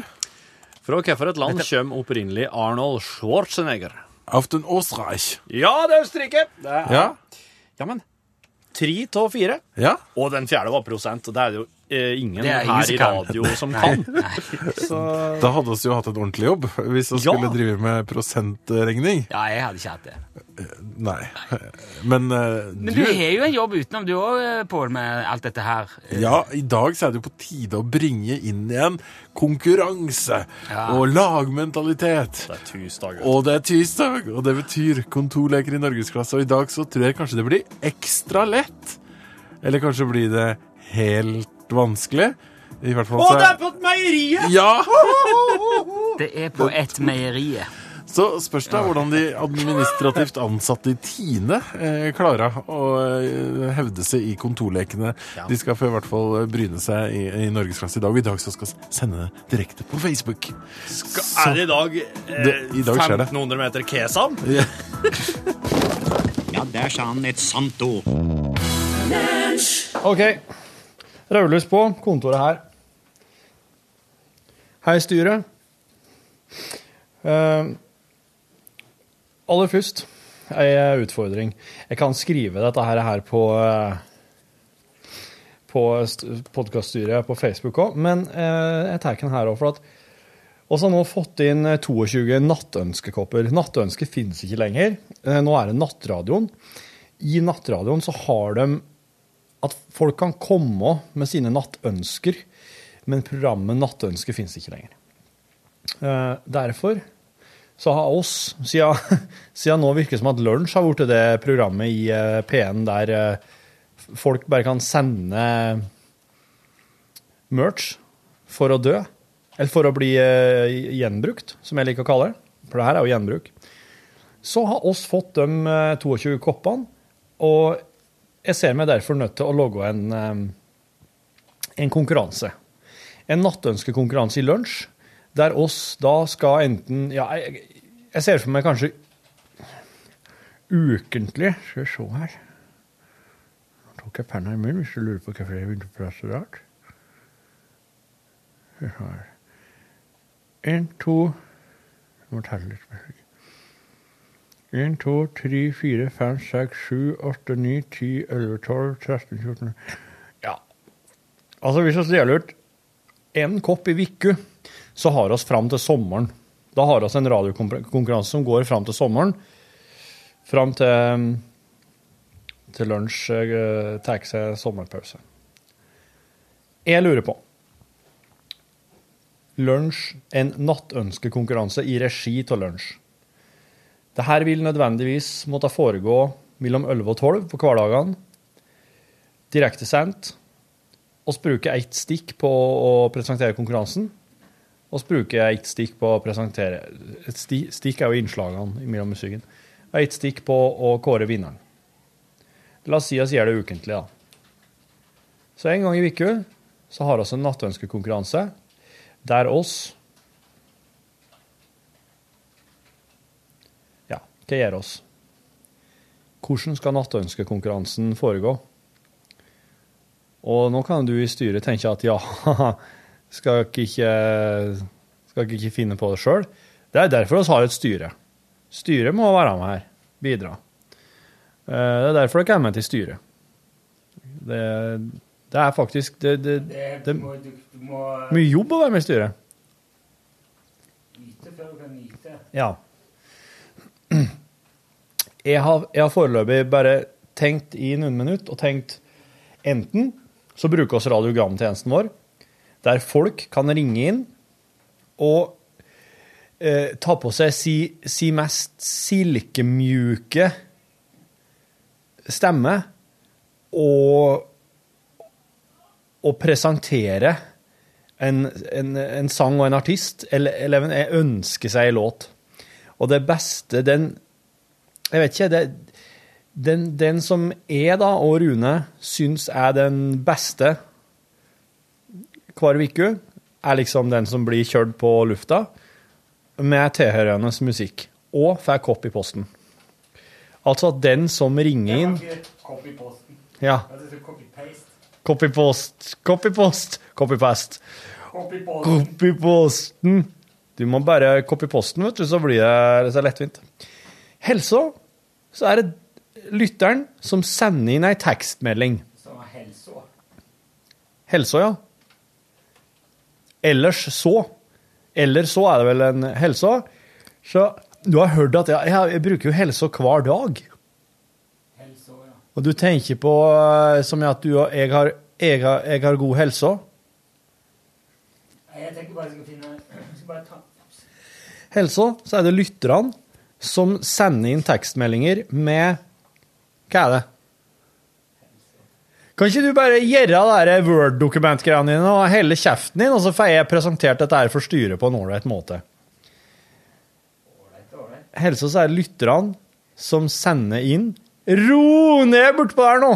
Fra hvilket land kommer opprinnelig Arnold Schwarzenegger? Auf den Österreich. Ja, det er Østerrike! Det er, Ja. ja, men tre av fire. Ja. Og den fjerde var prosent, og det er jo ingen er ingen her i kan. radio som kan. Så Da hadde vi jo hatt en ordentlig jobb hvis vi Ja. skulle drive med prosentregning. Ja, jeg hadde ikke hatt det. Nei. Men, uh, Men du har jo en jobb utenom, du òg, Pål, med alt dette her. Ja, i dag så er det jo på tide å bringe inn igjen konkurranse Ja. og lagmentalitet. det er tirsdag. Og det er tirsdag, og det betyr kontorleker i norgesklasse. Og i dag så tror jeg kanskje det blir ekstra lett. Eller kanskje blir det helt vanskelig. I hvert fall Å, så det er på et meieriet! Ja! Det er på et meierie. Så spørs det hvordan de administrativt ansatte i Tine eh, klarer å eh, hevde seg i kontorlekene. De skal få i hvert fall bryne seg i, i norgesklasse i dag. Og i dag så skal vi sende det direkte på Facebook. Er det i dag, eh, Det- i dag skjer det. 1500 meter kesam? Ja. Ja, der sa han et sant ord. OK. Rødlys på kontoret her. Hei, styret. Uh, aller først ei utfordring. Jeg kan skrive dette her, på eh, på podkaststyret på Facebook òg, men uh, jeg tar den her òg, for at vi har nå fått inn eh, 22 nattønskekopper. Nattønske finnes ikke lenger. Eh, Nå er det Nattradioen. I Nattradioen så har de at folk kan komme med sine nattønsker, men programmet Nattønske finnes ikke lenger. Eh, derfor så har oss, siden, siden nå virker det som at Lunsj har blitt det programmet i eh, P1 der eh, folk bare kan sende merch for å dø, eller for å bli gjenbrukt, som jeg liker å kalle det, for det her er jo gjenbruk, så har oss fått de eh, 22 koppene, og jeg ser meg derfor nødt til å logge en, eh, en konkurranse. En nattønskekonkurranse i lunsj, der oss da skal enten Ja, jeg, jeg ser for meg kanskje ukentlig Skal vi se her Nå tok jeg penna i munnen hvis du lurer på hvorfor jeg begynte å prate så rart. Én, to Jeg må telle litt. 1, 2, 3, 4, 5, 6, 7, 8, 9, 10, 11, 12, 13, 14 Ja. Altså, hvis vi deler ut én kopp i uka, så har vi fram til sommeren. Da har vi en radiokonkurranse som går fram til sommeren. Fram til til lunsj eh, tar seg sommerpause. Jeg lurer på Lunsj, en nattønskekonkurranse i regi av lunsj. Dette vil nødvendigvis måtte foregå mellom 11 og 12 på hverdagene. Direktesendt. Vi bruker ett stikk på å presentere konkurransen. Vi bruker ett stikk på å presentere Et sti, stikk er jo innslagene mellom musikken. Og ett stikk på å kåre vinneren. La oss si vi gjør det ukentlig, da. Så en gang i uka har vi en nattønskekonkurranse der oss Gjør oss? Hvordan skal nattønskekonkurransen foregå? Og nå kan du i styret tenke at ja, skal dere ikke, skal ikke finne på det sjøl? Det er derfor vi har et styre. Styret må være med her, bidra. Eh, Det er derfor dere er med til styret. Det, det er faktisk det, det, det, er mye jobb å være med i styret. Ja. Jeg har, jeg har foreløpig bare tenkt i noen minutter og tenkt enten så bruker vi radiogramtjenesten vår, der folk kan ringe inn og eh, ta på seg si, si mest silkemjuke stemme og, og presentere en, en, en sang og en artist, eller, eller en- seg en låt. Og det beste, den Jeg vet ikke, det, den, den som er, da, og Rune syns er den beste hver uke, er liksom den som blir kjørt på lufta, med tilhørende musikk. Og får kopp i posten. Altså at den som ringer inn Ja. Copypost, copypost, copypast. Copyposten. Du må bare copyposten, vet du, så blir det så lettvint. Helsa, så er det lytteren som sender inn ei tekstmelding. Helsa, ja. Ellers så. Eller så er det vel en helsa. Så du har hørt at jeg, jeg, bruker jo helsa hver dag. Og du tenker på eh, som at du og jeg har, jeg har, jeg har god helse. Jeg tenker bare jeg skal finne jeg skal bare ta Helsa, så er det lytterne som sender inn tekstmeldinger med Hva er det? Kan ikke du bare gjøre det Word-dokumentgreiene dine og helle kjeften din, og så får jeg presentert dette her for styret på en ålreit måte? Helsa, så er det lytterne som sender inn Ro ned bortpå der nå!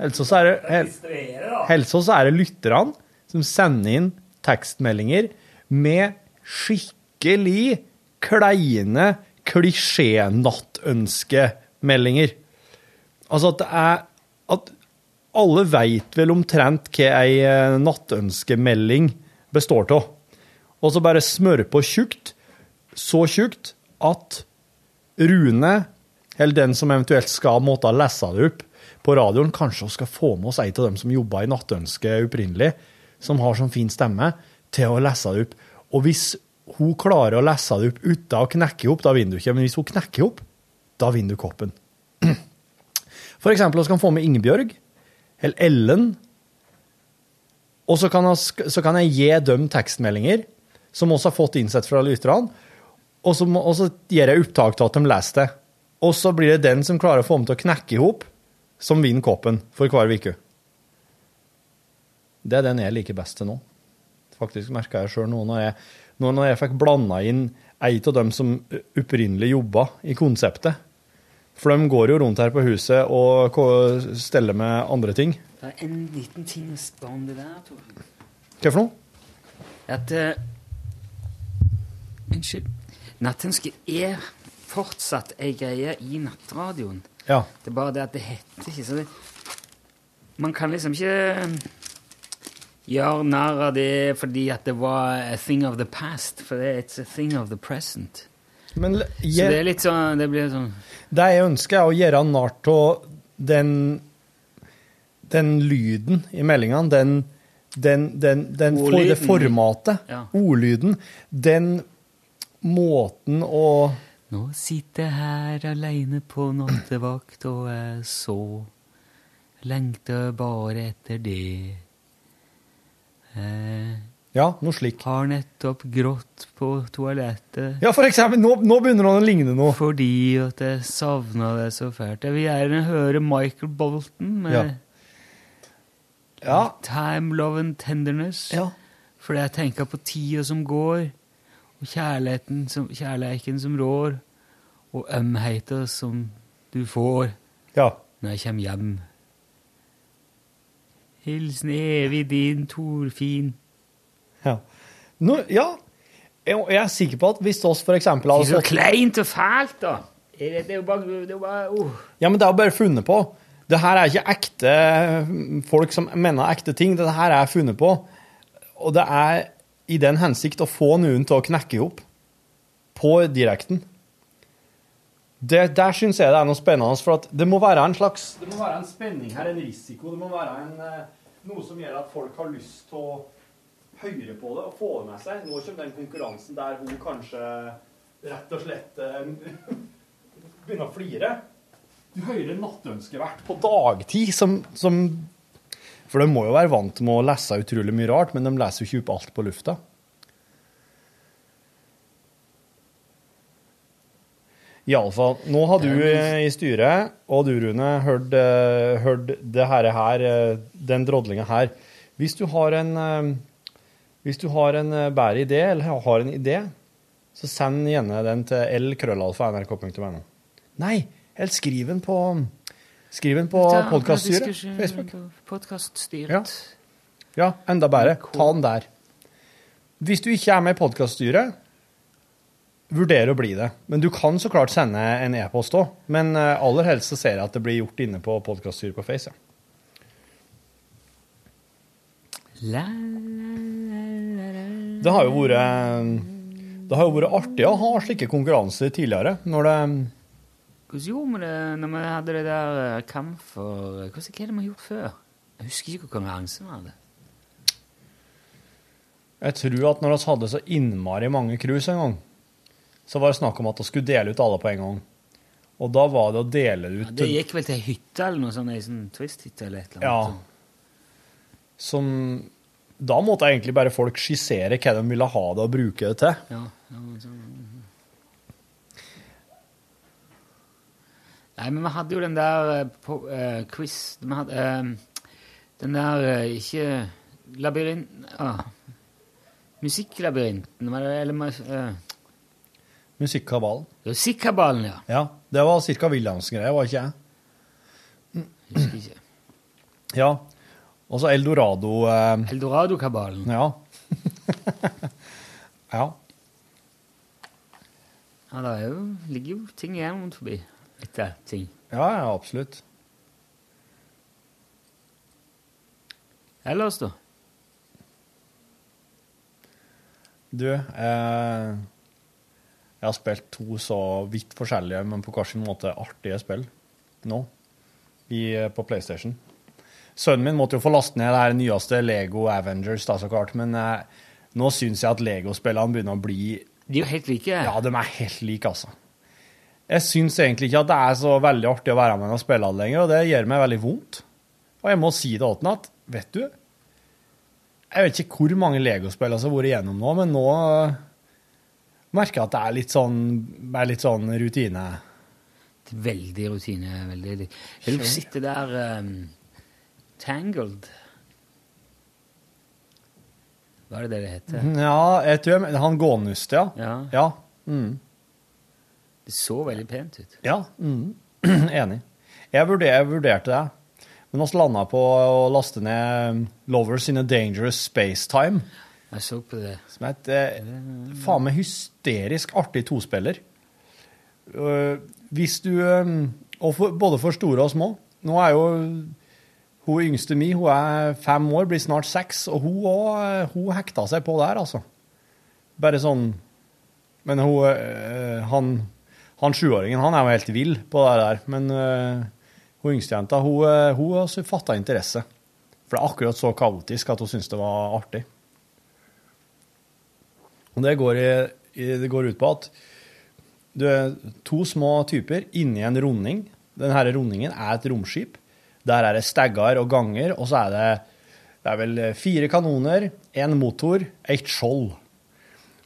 Helse så er det hel, så er det lytterne som sender inn tekstmeldinger med skikkelig kleine klisjé-nattønskemeldinger. Altså at det er At alle veit vel omtrent hva ei eh, nattønskemelding består av. Og så bare smøre på tjukt, så tjukt at Rune, eller den som eventuelt skal måtte lese det opp på radioen, kanskje vi skal få med oss ei av dem som jobba i Nattønske opprinnelig, som har sånn fin stemme, til å lese det opp. Og hvis hun klarer å lese det opp uten å knekke opp, da vinner du ikke. Men hvis hun knekker opp, da vinner du koppen. For eksempel, så kan få med Ingebjørg, eller Ellen, og så kan, jeg, så kan jeg gi dem tekstmeldinger som også har fått innsett fra lytterne, og så, og så gir jeg opptak til at de leser det. Og så blir det den som klarer å få dem til å knekke i hop, som vinner koppen for hver uke. Det er den jeg liker best til nå. Faktisk merka jeg sjøl nå når jeg, nå når jeg fikk blanda inn ei av dem som opprinnelig jobba i konseptet. For de går jo rundt her på huset og steller med andre ting. Det er en liten ting å spørre om det der, Tor. Hva for noe? At uh, Unnskyld. Nattønske er fortsatt ei greie i nattradioen. Ja. Det er bare det at det heter ikke så det, Man kan liksom ikke gjøre narr av det fordi at det var a thing of the past, for det it's a thing of the present. Men jeg, Så det er litt sånn Det blir sånn Det jeg ønsker, er å gjøre narr av den, den lyden i meldingene, den, den, den, den for, det formatet, Ja. ordlyden, den måten å Nå sitter jeg her aleine på nattevakt, og jeg så lengter bare etter det. Jeg Ja, noe slik. har nettopp grått på toalettet. Ja, for eksempel, nå, nå begynner han å ligne noe. Fordi at jeg savna det så fælt. Jeg vil gjerne høre Michael Bolton med Ja. Ja. Time, Love and Tenderness. Ja. Fordi jeg tenker på tida som går, og kjærligheten som, kjærleiken som rår, og ømheten som du får Ja. når jeg kommer hjem. Hilsen evig din Torfinn. Ja. Nå, ja. Jeg, er sikker på at hvis oss for eksempel Det hadde er så kleint og fælt, da. Det er, jo bare, det er bare uh. Ja, men det er jo bare funnet på. Det her er ikke ekte mm, folk som mener ekte ting. Det her er funnet på. Og det er i den hensikt å få noen til å knekke opp på direkten. Det, der syns jeg det er noe spennende, for at det må være en slags Det må være en spenning her, en risiko. Det må være en, eh, noe som gjør at folk har lyst til å høre på det og få det med seg. Nå kommer den konkurransen der hun kanskje rett og slett eh, begynner å flire. Du hører nattønskevert på dagtid som, som For de må jo være vant med å lese utrolig mye rart, men de leser jo ikke opp alt på lufta. Iallfall. Nå har du eh, i styret, og du, Rune, hørt, eh, hørt det her, her eh, den drodlinga her. Hvis du har en Hvis du har en bedre idé, eller har en idé, så send gjerne den til lkrøllalfa.nrk.no. Nei, eller skriv den på Skriv den på podkaststyret. Facebook. Ja. Ja, enda bedre. Ta den der. Hvis du ikke er med i podkaststyret, vurder å bli det. Men du kan så klart sende en e-post òg. Men eh, aller helst så ser jeg at det blir gjort inne på podkaststyret på Face. Ja. Det har jo vært Det har jo vært artig å ha slike konkurranser tidligere. Når det Hvordan gjorde vi det når vi hadde det der eh, kamp for Hva er det vi har gjort før? Jeg husker ikke hva konkurransen var. det. Jeg tror at når vi hadde så innmari mange cruise en gang, så var det snakk om at vi skulle dele ut alle på en gang. Og da var det å dele ut Ja, det gikk vel til hytte eller noe sånt, ei sånn twist-hytte eller et eller Ja. annet. Som Da måtte egentlig bare folk skissere hva de ville ha det og bruke det til. Ja, ja, mhm. Nei, men vi hadde jo den der eh, på, uh, quiz vi hadde, uh, Den der uh, Ikke labyrint... Ah. Musikklabyrinten, eller uh, Musikkabalen. Musikkabalen, ja. Ja, det var ca. Williamsen-greie, var ikke jeg? Husker ikke. Ja. Og så Eldorado eh, Eldorado-kabalen. Ja. ja. Ja, det jo, ligger jo ting igjen rundt forbi etter ting. Ja, ja, absolutt. Ellers, da? Du, eh, jeg har spilt to så vidt forskjellige, men på hver sin måte artige spill nå i, eh, på PlayStation. Sønnen min måtte jo få laste ned det her nyeste Lego Avengers, da, så klart, men eh, nå syns jeg at Lego-spillene begynner å bli De er jo helt like. Ja, de er helt like, altså. Jeg syns egentlig ikke at det er så veldig artig å være med og spille det lenger, og det gjør meg veldig vondt. Og jeg må si det til ham at, vet du Jeg vet ikke hvor mange Lego-spill som har vært igjennom nå, men nå øh, merker at det er litt sånn, er litt sånn rutine. Veldig rutine. veldig... Vil du sitte der um, Tangled? Hva er det det heter? Ja, jeg tror jeg, han gånust, ja. Ja. Ja. Mm. Det så veldig pent ut. Ja, mm. enig. Jeg, vurder, jeg vurderte det. Men vi landa på å laste ned Lovers in a Dangerous Spacetime. Jeg så på det. Som er et eh, faen meg hysterisk artig tospiller. Uh, hvis du um, Og for, både for store og små. Nå er jo hun yngste mi hun er fem år, blir snart seks, og hun, også, hun hekta seg på der, altså. Bare sånn Men hun uh, Han, han sjuåringen, han er jo helt vill på det der. Men uh, hun yngstejenta, hun, øh, hun har fatta interesse. For det er akkurat så kaotisk at hun syntes det var artig. Og det går, i, det går ut på at du er to små typer inni en runding. Denne rundingen er et romskip. Der er det stegger og ganger, og så er det, det er vel fire kanoner, én motor, et skjold.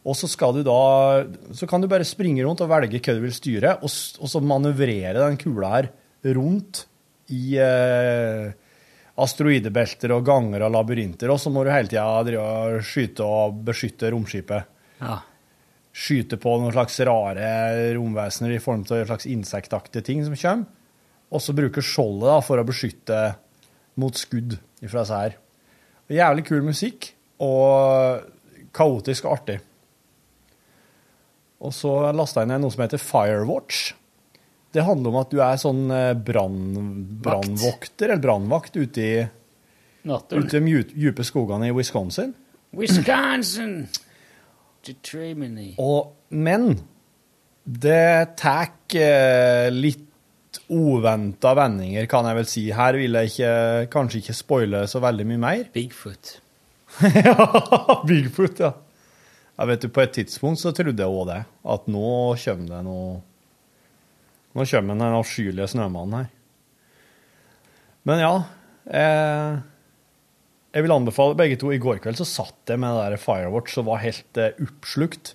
Og så da Så kan du bare springe rundt og velge hva du vil styre, og, og så manøvrere den kula her rundt i eh, asteroidebelter og ganger og labyrinter, og så må du hele tida skyte og beskytte romskipet. Ja. Skyte på noen slags rare romvesener i form av slags insektaktige ting som kommer, og så bruke skjoldet da, for å beskytte mot skudd ifra disse her. Jævlig kul musikk, og kaotisk og artig. Og så lasta jeg ned noe som heter Firewatch. Det handler om at du er sånn eh, brannvokter, eller brannvakt, ute i Natten. ute i de dype skogene i Wisconsin. Wisconsin! Og, men det tar eh, litt uventa vendinger, kan jeg vel si. Her vil jeg ikke, kanskje ikke spoile så veldig mye mer. Bigfoot. ja, Bigfoot, ja. Jeg vet du, På et tidspunkt så trodde jeg òg det. At nå kommer det noe Nå kommer den avskyelige snømannen her. Men ja eh, Jeg vil anbefale begge to. I går kveld så satt jeg med det der Firewatch og var helt eh, oppslukt.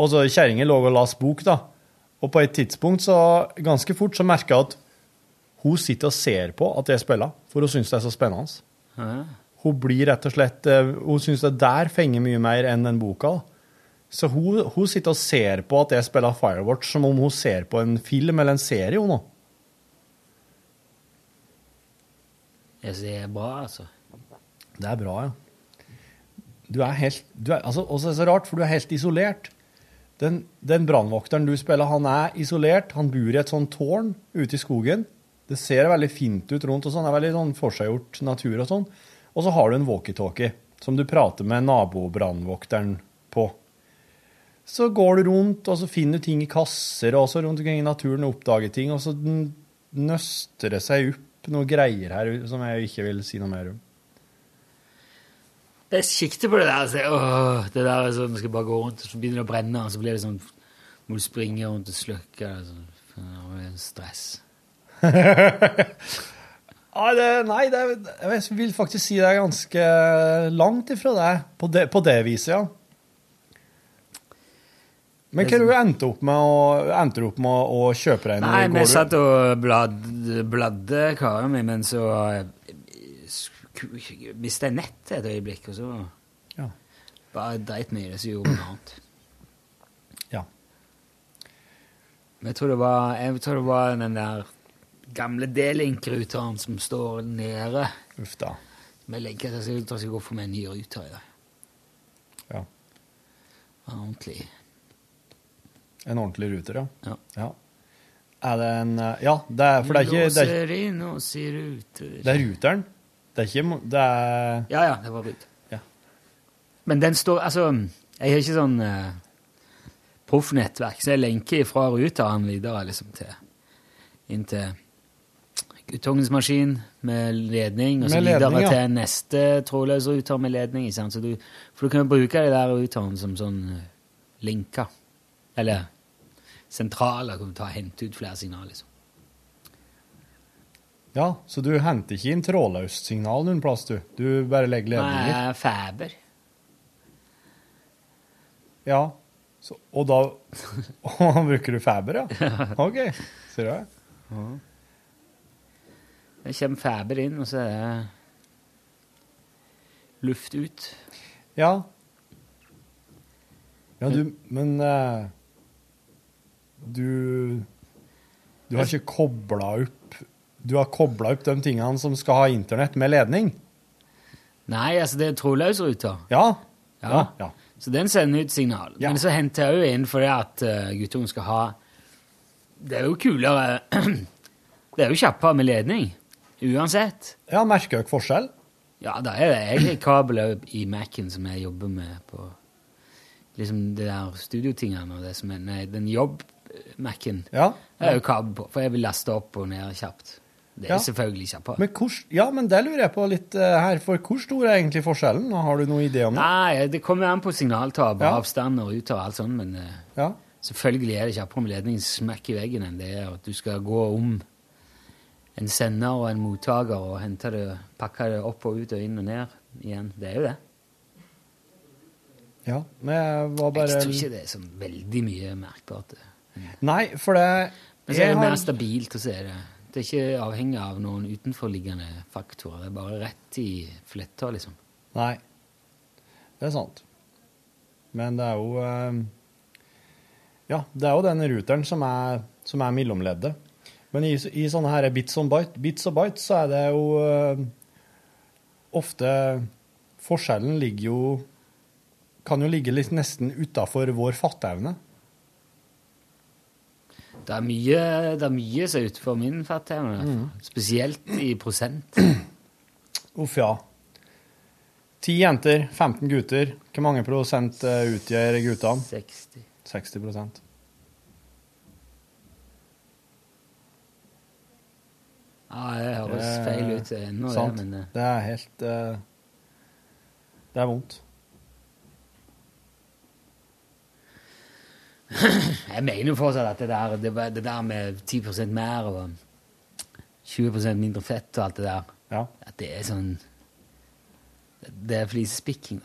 Og så kjerringa lå og leste bok, da. Og på et tidspunkt, så ganske fort, så merka jeg at hun sitter og ser på at jeg spiller, for hun syns det er så spennende. Ja. Hun blir rett og slett eh, Hun syns det der fenger mye mer enn den boka. Så hun, hun sitter og ser på at jeg spiller Firewatch som om hun ser på en film eller en serie. hun nå. Jeg sier det er bra, altså. Det er bra, ja. Du er helt du er, altså, også er det så rart, for du er helt isolert. Den, den brannvokteren du spiller, han er isolert. Han bor i et sånt tårn ute i skogen. Det ser veldig fint ut rundt, og sånn. Det er veldig sånn forseggjort natur og sånn. Og så har du en walkietalkie som du prater med nabobrannvokteren på. Så går du rundt, og så finner du ting i kasser, og så rundt omkring i naturen og oppdager ting, og så nøster det seg opp noen greier her som jeg ikke vil si noe mer om. Jeg sikter på det der. Altså, åh, det der er sånn, du skal bare gå rundt, så begynner det å brenne, og så blir det sånn Må du springe rundt og slukke det. Sånn, er stress. Ja, det, nei, det, er- jeg vil faktisk si det er ganske langt ifra deg på det, på det viset, ja. Men hva du endte opp med å, endte opp med å, å kjøpe deg Nei, noe? vi går du- satt og blad, bladde karen min, men så mista jeg nettet et øyeblikk, og så Ja. bare dreit meg i det, så gjorde vi noe annet. Ja. Men jeg tror det var, jeg tror det var den der gamle D-Link-ruteren som står nede. Uff da. Som jeg legger til, at jeg skal gå for meg en ny ruter i dag. Ja. En Ordentlig. En ordentlig ruter, ja. Ja. Er det en Ja, det er, for det er ikke det er, det er ruteren. Det er ikke Det er Ja, ja, det var ruter. Ja. Men den står Altså, jeg har ikke sånn uh, proffnettverk, så jeg lenker fra ruteren videre liksom til inn til guttungens maskin med ledning, og så videre ledning, ja. til neste trådløs ruter med ledning. Ikke sant? Så du, for du kan jo bruke de der ruterne som sånn eh, linker. Eller sentraler, kan du ta hente ut flere signaler, liksom. Ja, så du henter ikke inn trådløst signal noen plass, du? Du bare legger ledninger? Nei, feber. Ja. Så, og da og bruker du feber, ja? OK. Ser du det? Det kommer feber inn, og så er det luft ut. Ja. Ja, du Men uh, du Du har ikke kobla opp Du har kobla opp de tingene som skal ha internett, med ledning? Nei, altså det er trådløsruta. Ja. Ja. Ja. ja. Så den sender ut signal. Men så henter jeg jo inn fordi at uh, guttungen skal ha Det er jo kulere Det er jo kjappere med ledning. Uansett. Ja, Merker dere forskjell? Ja, da er det egentlig kabler i Mac-en som jeg jobber med på liksom det der studiotingene og det som er Nei, den jobb-Mac-en. Ja. Det er jo kabel på, for jeg vil laste opp og ned kjapt. Det er Ja. selvfølgelig kjappere. Men hvor, ja, men det lurer jeg på litt eh, her. For hvor stor er egentlig forskjellen? Har du noen idé om det? Nei, det kommer an på signaltap og Ja. avstand og ruter og alt sånt, men eh, Ja. Selvfølgelig er det kjappere med ledningen smekk i veggen enn det er at du skal gå om en sender og en mottaker og hente det, pakke det opp og ut og inn og ned igjen. Det er jo det. Ja, men jeg var bare Jeg tror ikke det er så veldig mye merkbart. Nei, for det Men så er det mer stabilt, og så er det Det er ikke avhengig av noen utenforliggende faktorer. Det er bare rett i fletta, liksom. Nei, det er sant. Men det er jo eh, Ja, det er jo den ruteren som er, som er mellomleddet. Men i, i sånne her bits, og byte, bits og bytes så er det jo eh, ofte Forskjellen ligger jo Kan jo ligge litt nesten utafor vår fatteevne. Det er mye, det er mye som er utenfor min fatteevne. Mm. Spesielt i prosent. Uff, ja. Ti jenter, 15 gutter. Hvor mange prosent eh, utgjør guttene? 60. 60 prosent. Ja, det høres feil ut ennå, det, men eh, Det er helt uh, Det er vondt. Jeg mener jo fortsatt at det der, det, det der med 10 mer og 20% mindre fett og alt det der, at det er sånn Det er flisespikking.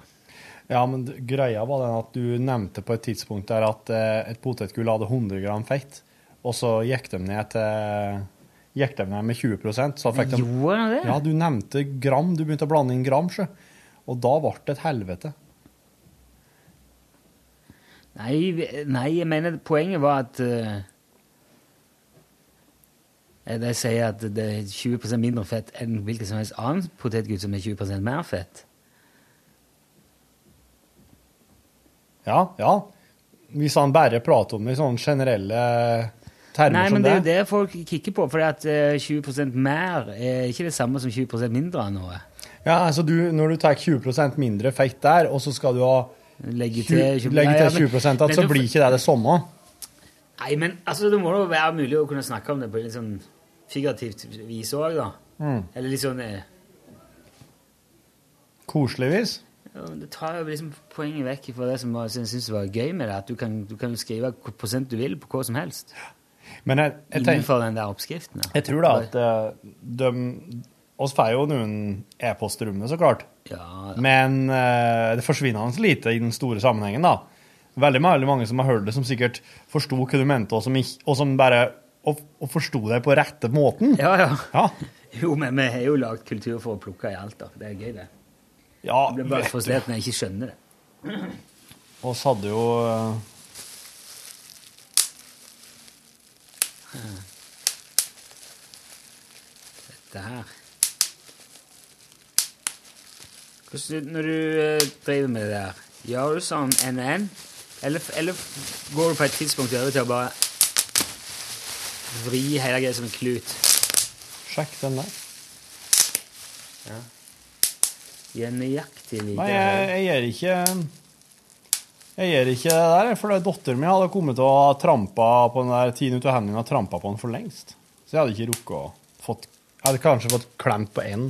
Ja, men greia var den at du nevnte på et tidspunkt der at eh, et potetgull hadde 100 gram fett, og så gikk de ned til gikk de ned med 20% så fikk de Gjorde de det? Ja, du nevnte gram. Du begynte å blande inn gram, sjø. Og da ble det et helvete. Nei, nei, jeg mener poenget var at uh, De sier at det er 20% mindre fett enn hvilken som helst annen potetgull som er 20 mer fett. Ja, ja. Hvis han bare prater om det i sånne generelle termer Nei, som men det er jo det. det folk kikker på, for at eh, 20% mer er ikke det samme som 20% mindre av noe. Ja, altså du, Når du tar 20% mindre fett der, og så skal du ha Legge 20, til 20 legge til men- 20 at men så du- blir ikke det det samme. Nei, men altså, det må jo være mulig å kunne snakke om det på litt sånn figurativt vis òg, da. Mm. Eller litt sånn eh, Koseligvis. ja, Det tar jo liksom poenget vekk fra det som jeg syns var gøy med det. At du kan, du kan skrive hva prosent du vil på hva som helst. Men jeg, jeg, tenker, Innenfor den der oppskriften. Da. jeg tror da at uh, de oss får jo noen e-poster om det, så klart. Ja, ja. Men uh, det forsvinner hans lite i den store sammenhengen, da. Veldig veldig mange som har hørt det, som sikkert forsto hva du mente, og som, ikke, og som bare og, og forsto det på rette måten. Ja, ja. Ja. Jo, men vi har jo lagd kultur for å plukke i alt, da. Det er gøy, det. Ja, Jeg blir bare frustrert når jeg ikke skjønner det. Oss hadde jo eh, Dette her Hvordan, Når du eh, driver med det der, gjør du sånn NN? Eller, eller går du på et tidspunkt over til å bare vri hele greia som en klut? Sjekk den der. Ja. Gi en nøyaktig like Nei, jeg, jeg gjør ikke Jeg gjør ikke det der, for datteren min hadde kommet og trampa på den der tiden ut av hendene og trampa på den for lengst. Så jeg hadde ikke rukket å fått Jeg hadde kanskje fått klemt på én.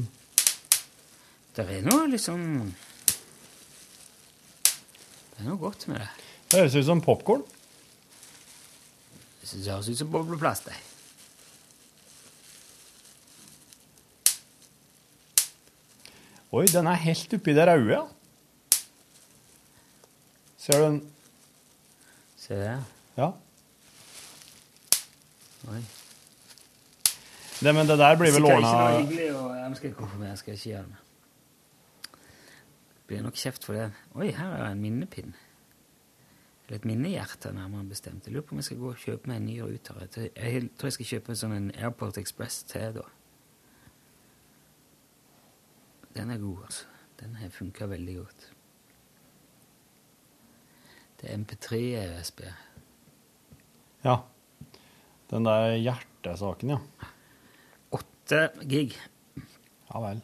Det er noe liksom Det er noe godt med det. Det høres ut som popkorn. Det høres ut som bobleplast. det. Oi, den er helt oppi det røde, ja. Ser du den? Ser jeg? Ja. Oi. Det, men det der blir vel ordna ikke noe hyggelig og Jeg skal konfirmere, jeg skal ikke gjøre det. Blir nok kjeft for det. Oi, her er det en minnepinn. Eller et minnehjerte, nærmere bestemt. Jeg lurer på om jeg skal gå og kjøpe meg en ny ruter. Jeg tror- Jeg skal kjøpe en sånn Airport Express til, da. Den er god, altså. Den har funka veldig godt. Det er MP3 USB. Ja. Den der hjertesaken, ja. 8 gig. Ja vel.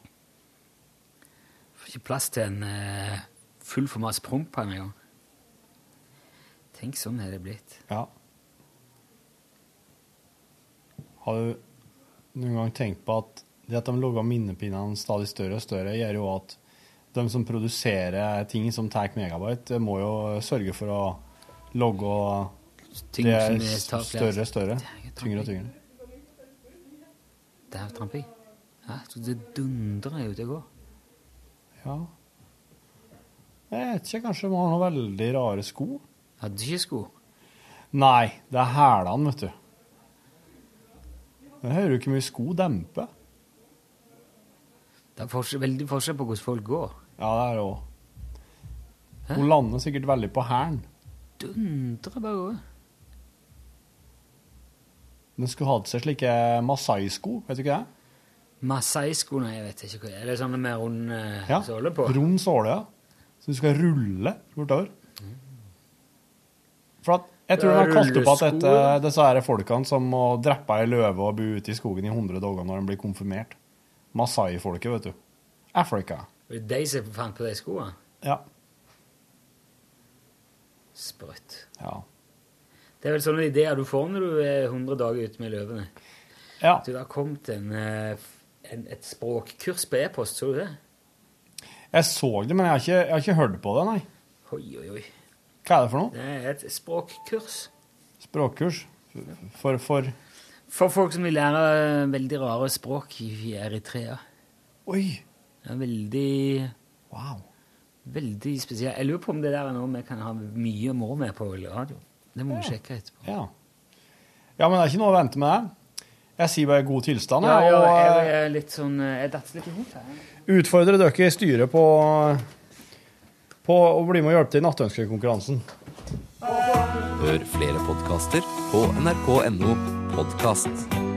Ikke plass til en uh, full format promp på en engang. Tenk sånn er det blitt. Ja. Har du noen gang tenkt på at det at de lager minnepinnene stadig større og større, gjør jo at de som produserer ting som tar megabyte, må jo sørge for å logge ting Det er er større og større. Tyngre og tyngre. Der tramper jeg. Ja, det dundrer jo til å går. Ja. Jeg vet ikke, kanskje man har noen veldig rare sko? Hadde ikke sko. Nei, det er hælene, vet du. Jeg hører jo ikke mye sko dempe. Det er forskjell, veldig forskjell på hvordan folk går. Ja, det er det òg. Hun lander sikkert veldig på hælen. Dundrer bare over. Den skulle hatt seg slike Masai-sko, vet du ikke det? Masai-sko, nei, jeg vet ikke hva det er. Er sånne med rund uh, Ja, såle på? Rund såle, ja. Så du skal rulle bortover. For at jeg tror Det de har kalt opp at dette, disse her folkene som må drepe ei løve og bo ute i skogen i 100 dager når de blir konfirmert. Masai-folket, vet du. Africa. Det er de som fant på de skoene? Ja. Sprøtt. Ja. Det er vel sånne ideer du får når du er 100 dager ute med løvene. Ja. Du har kommet en, eh, en, et språkkurs på e-post, så du det? Jeg så det, men jeg har ikke, jeg har ikke hørt på det, nei. Oi, oi, oi. Hva er det for noe? Det er et språkkurs. Språkkurs? For, for For folk som vil lære veldig rare språk i Eritrea. Oi! Det er veldig Wow. Veldig spesielt. Jeg lurer på om det der er noe vi kan ha mye moro med på radio. Det må vi sjekke etterpå. Ja. ja, men det er ikke noe å vente med det. Jeg sier bare god tilstand, Ja, ja, og jeg eh, er litt sånn Jeg detter litt i hodet utfordrer dere styret på, på å bli med og hjelpe til i nattønskekonkurransen. Hør flere podkaster på nrk.no podkast.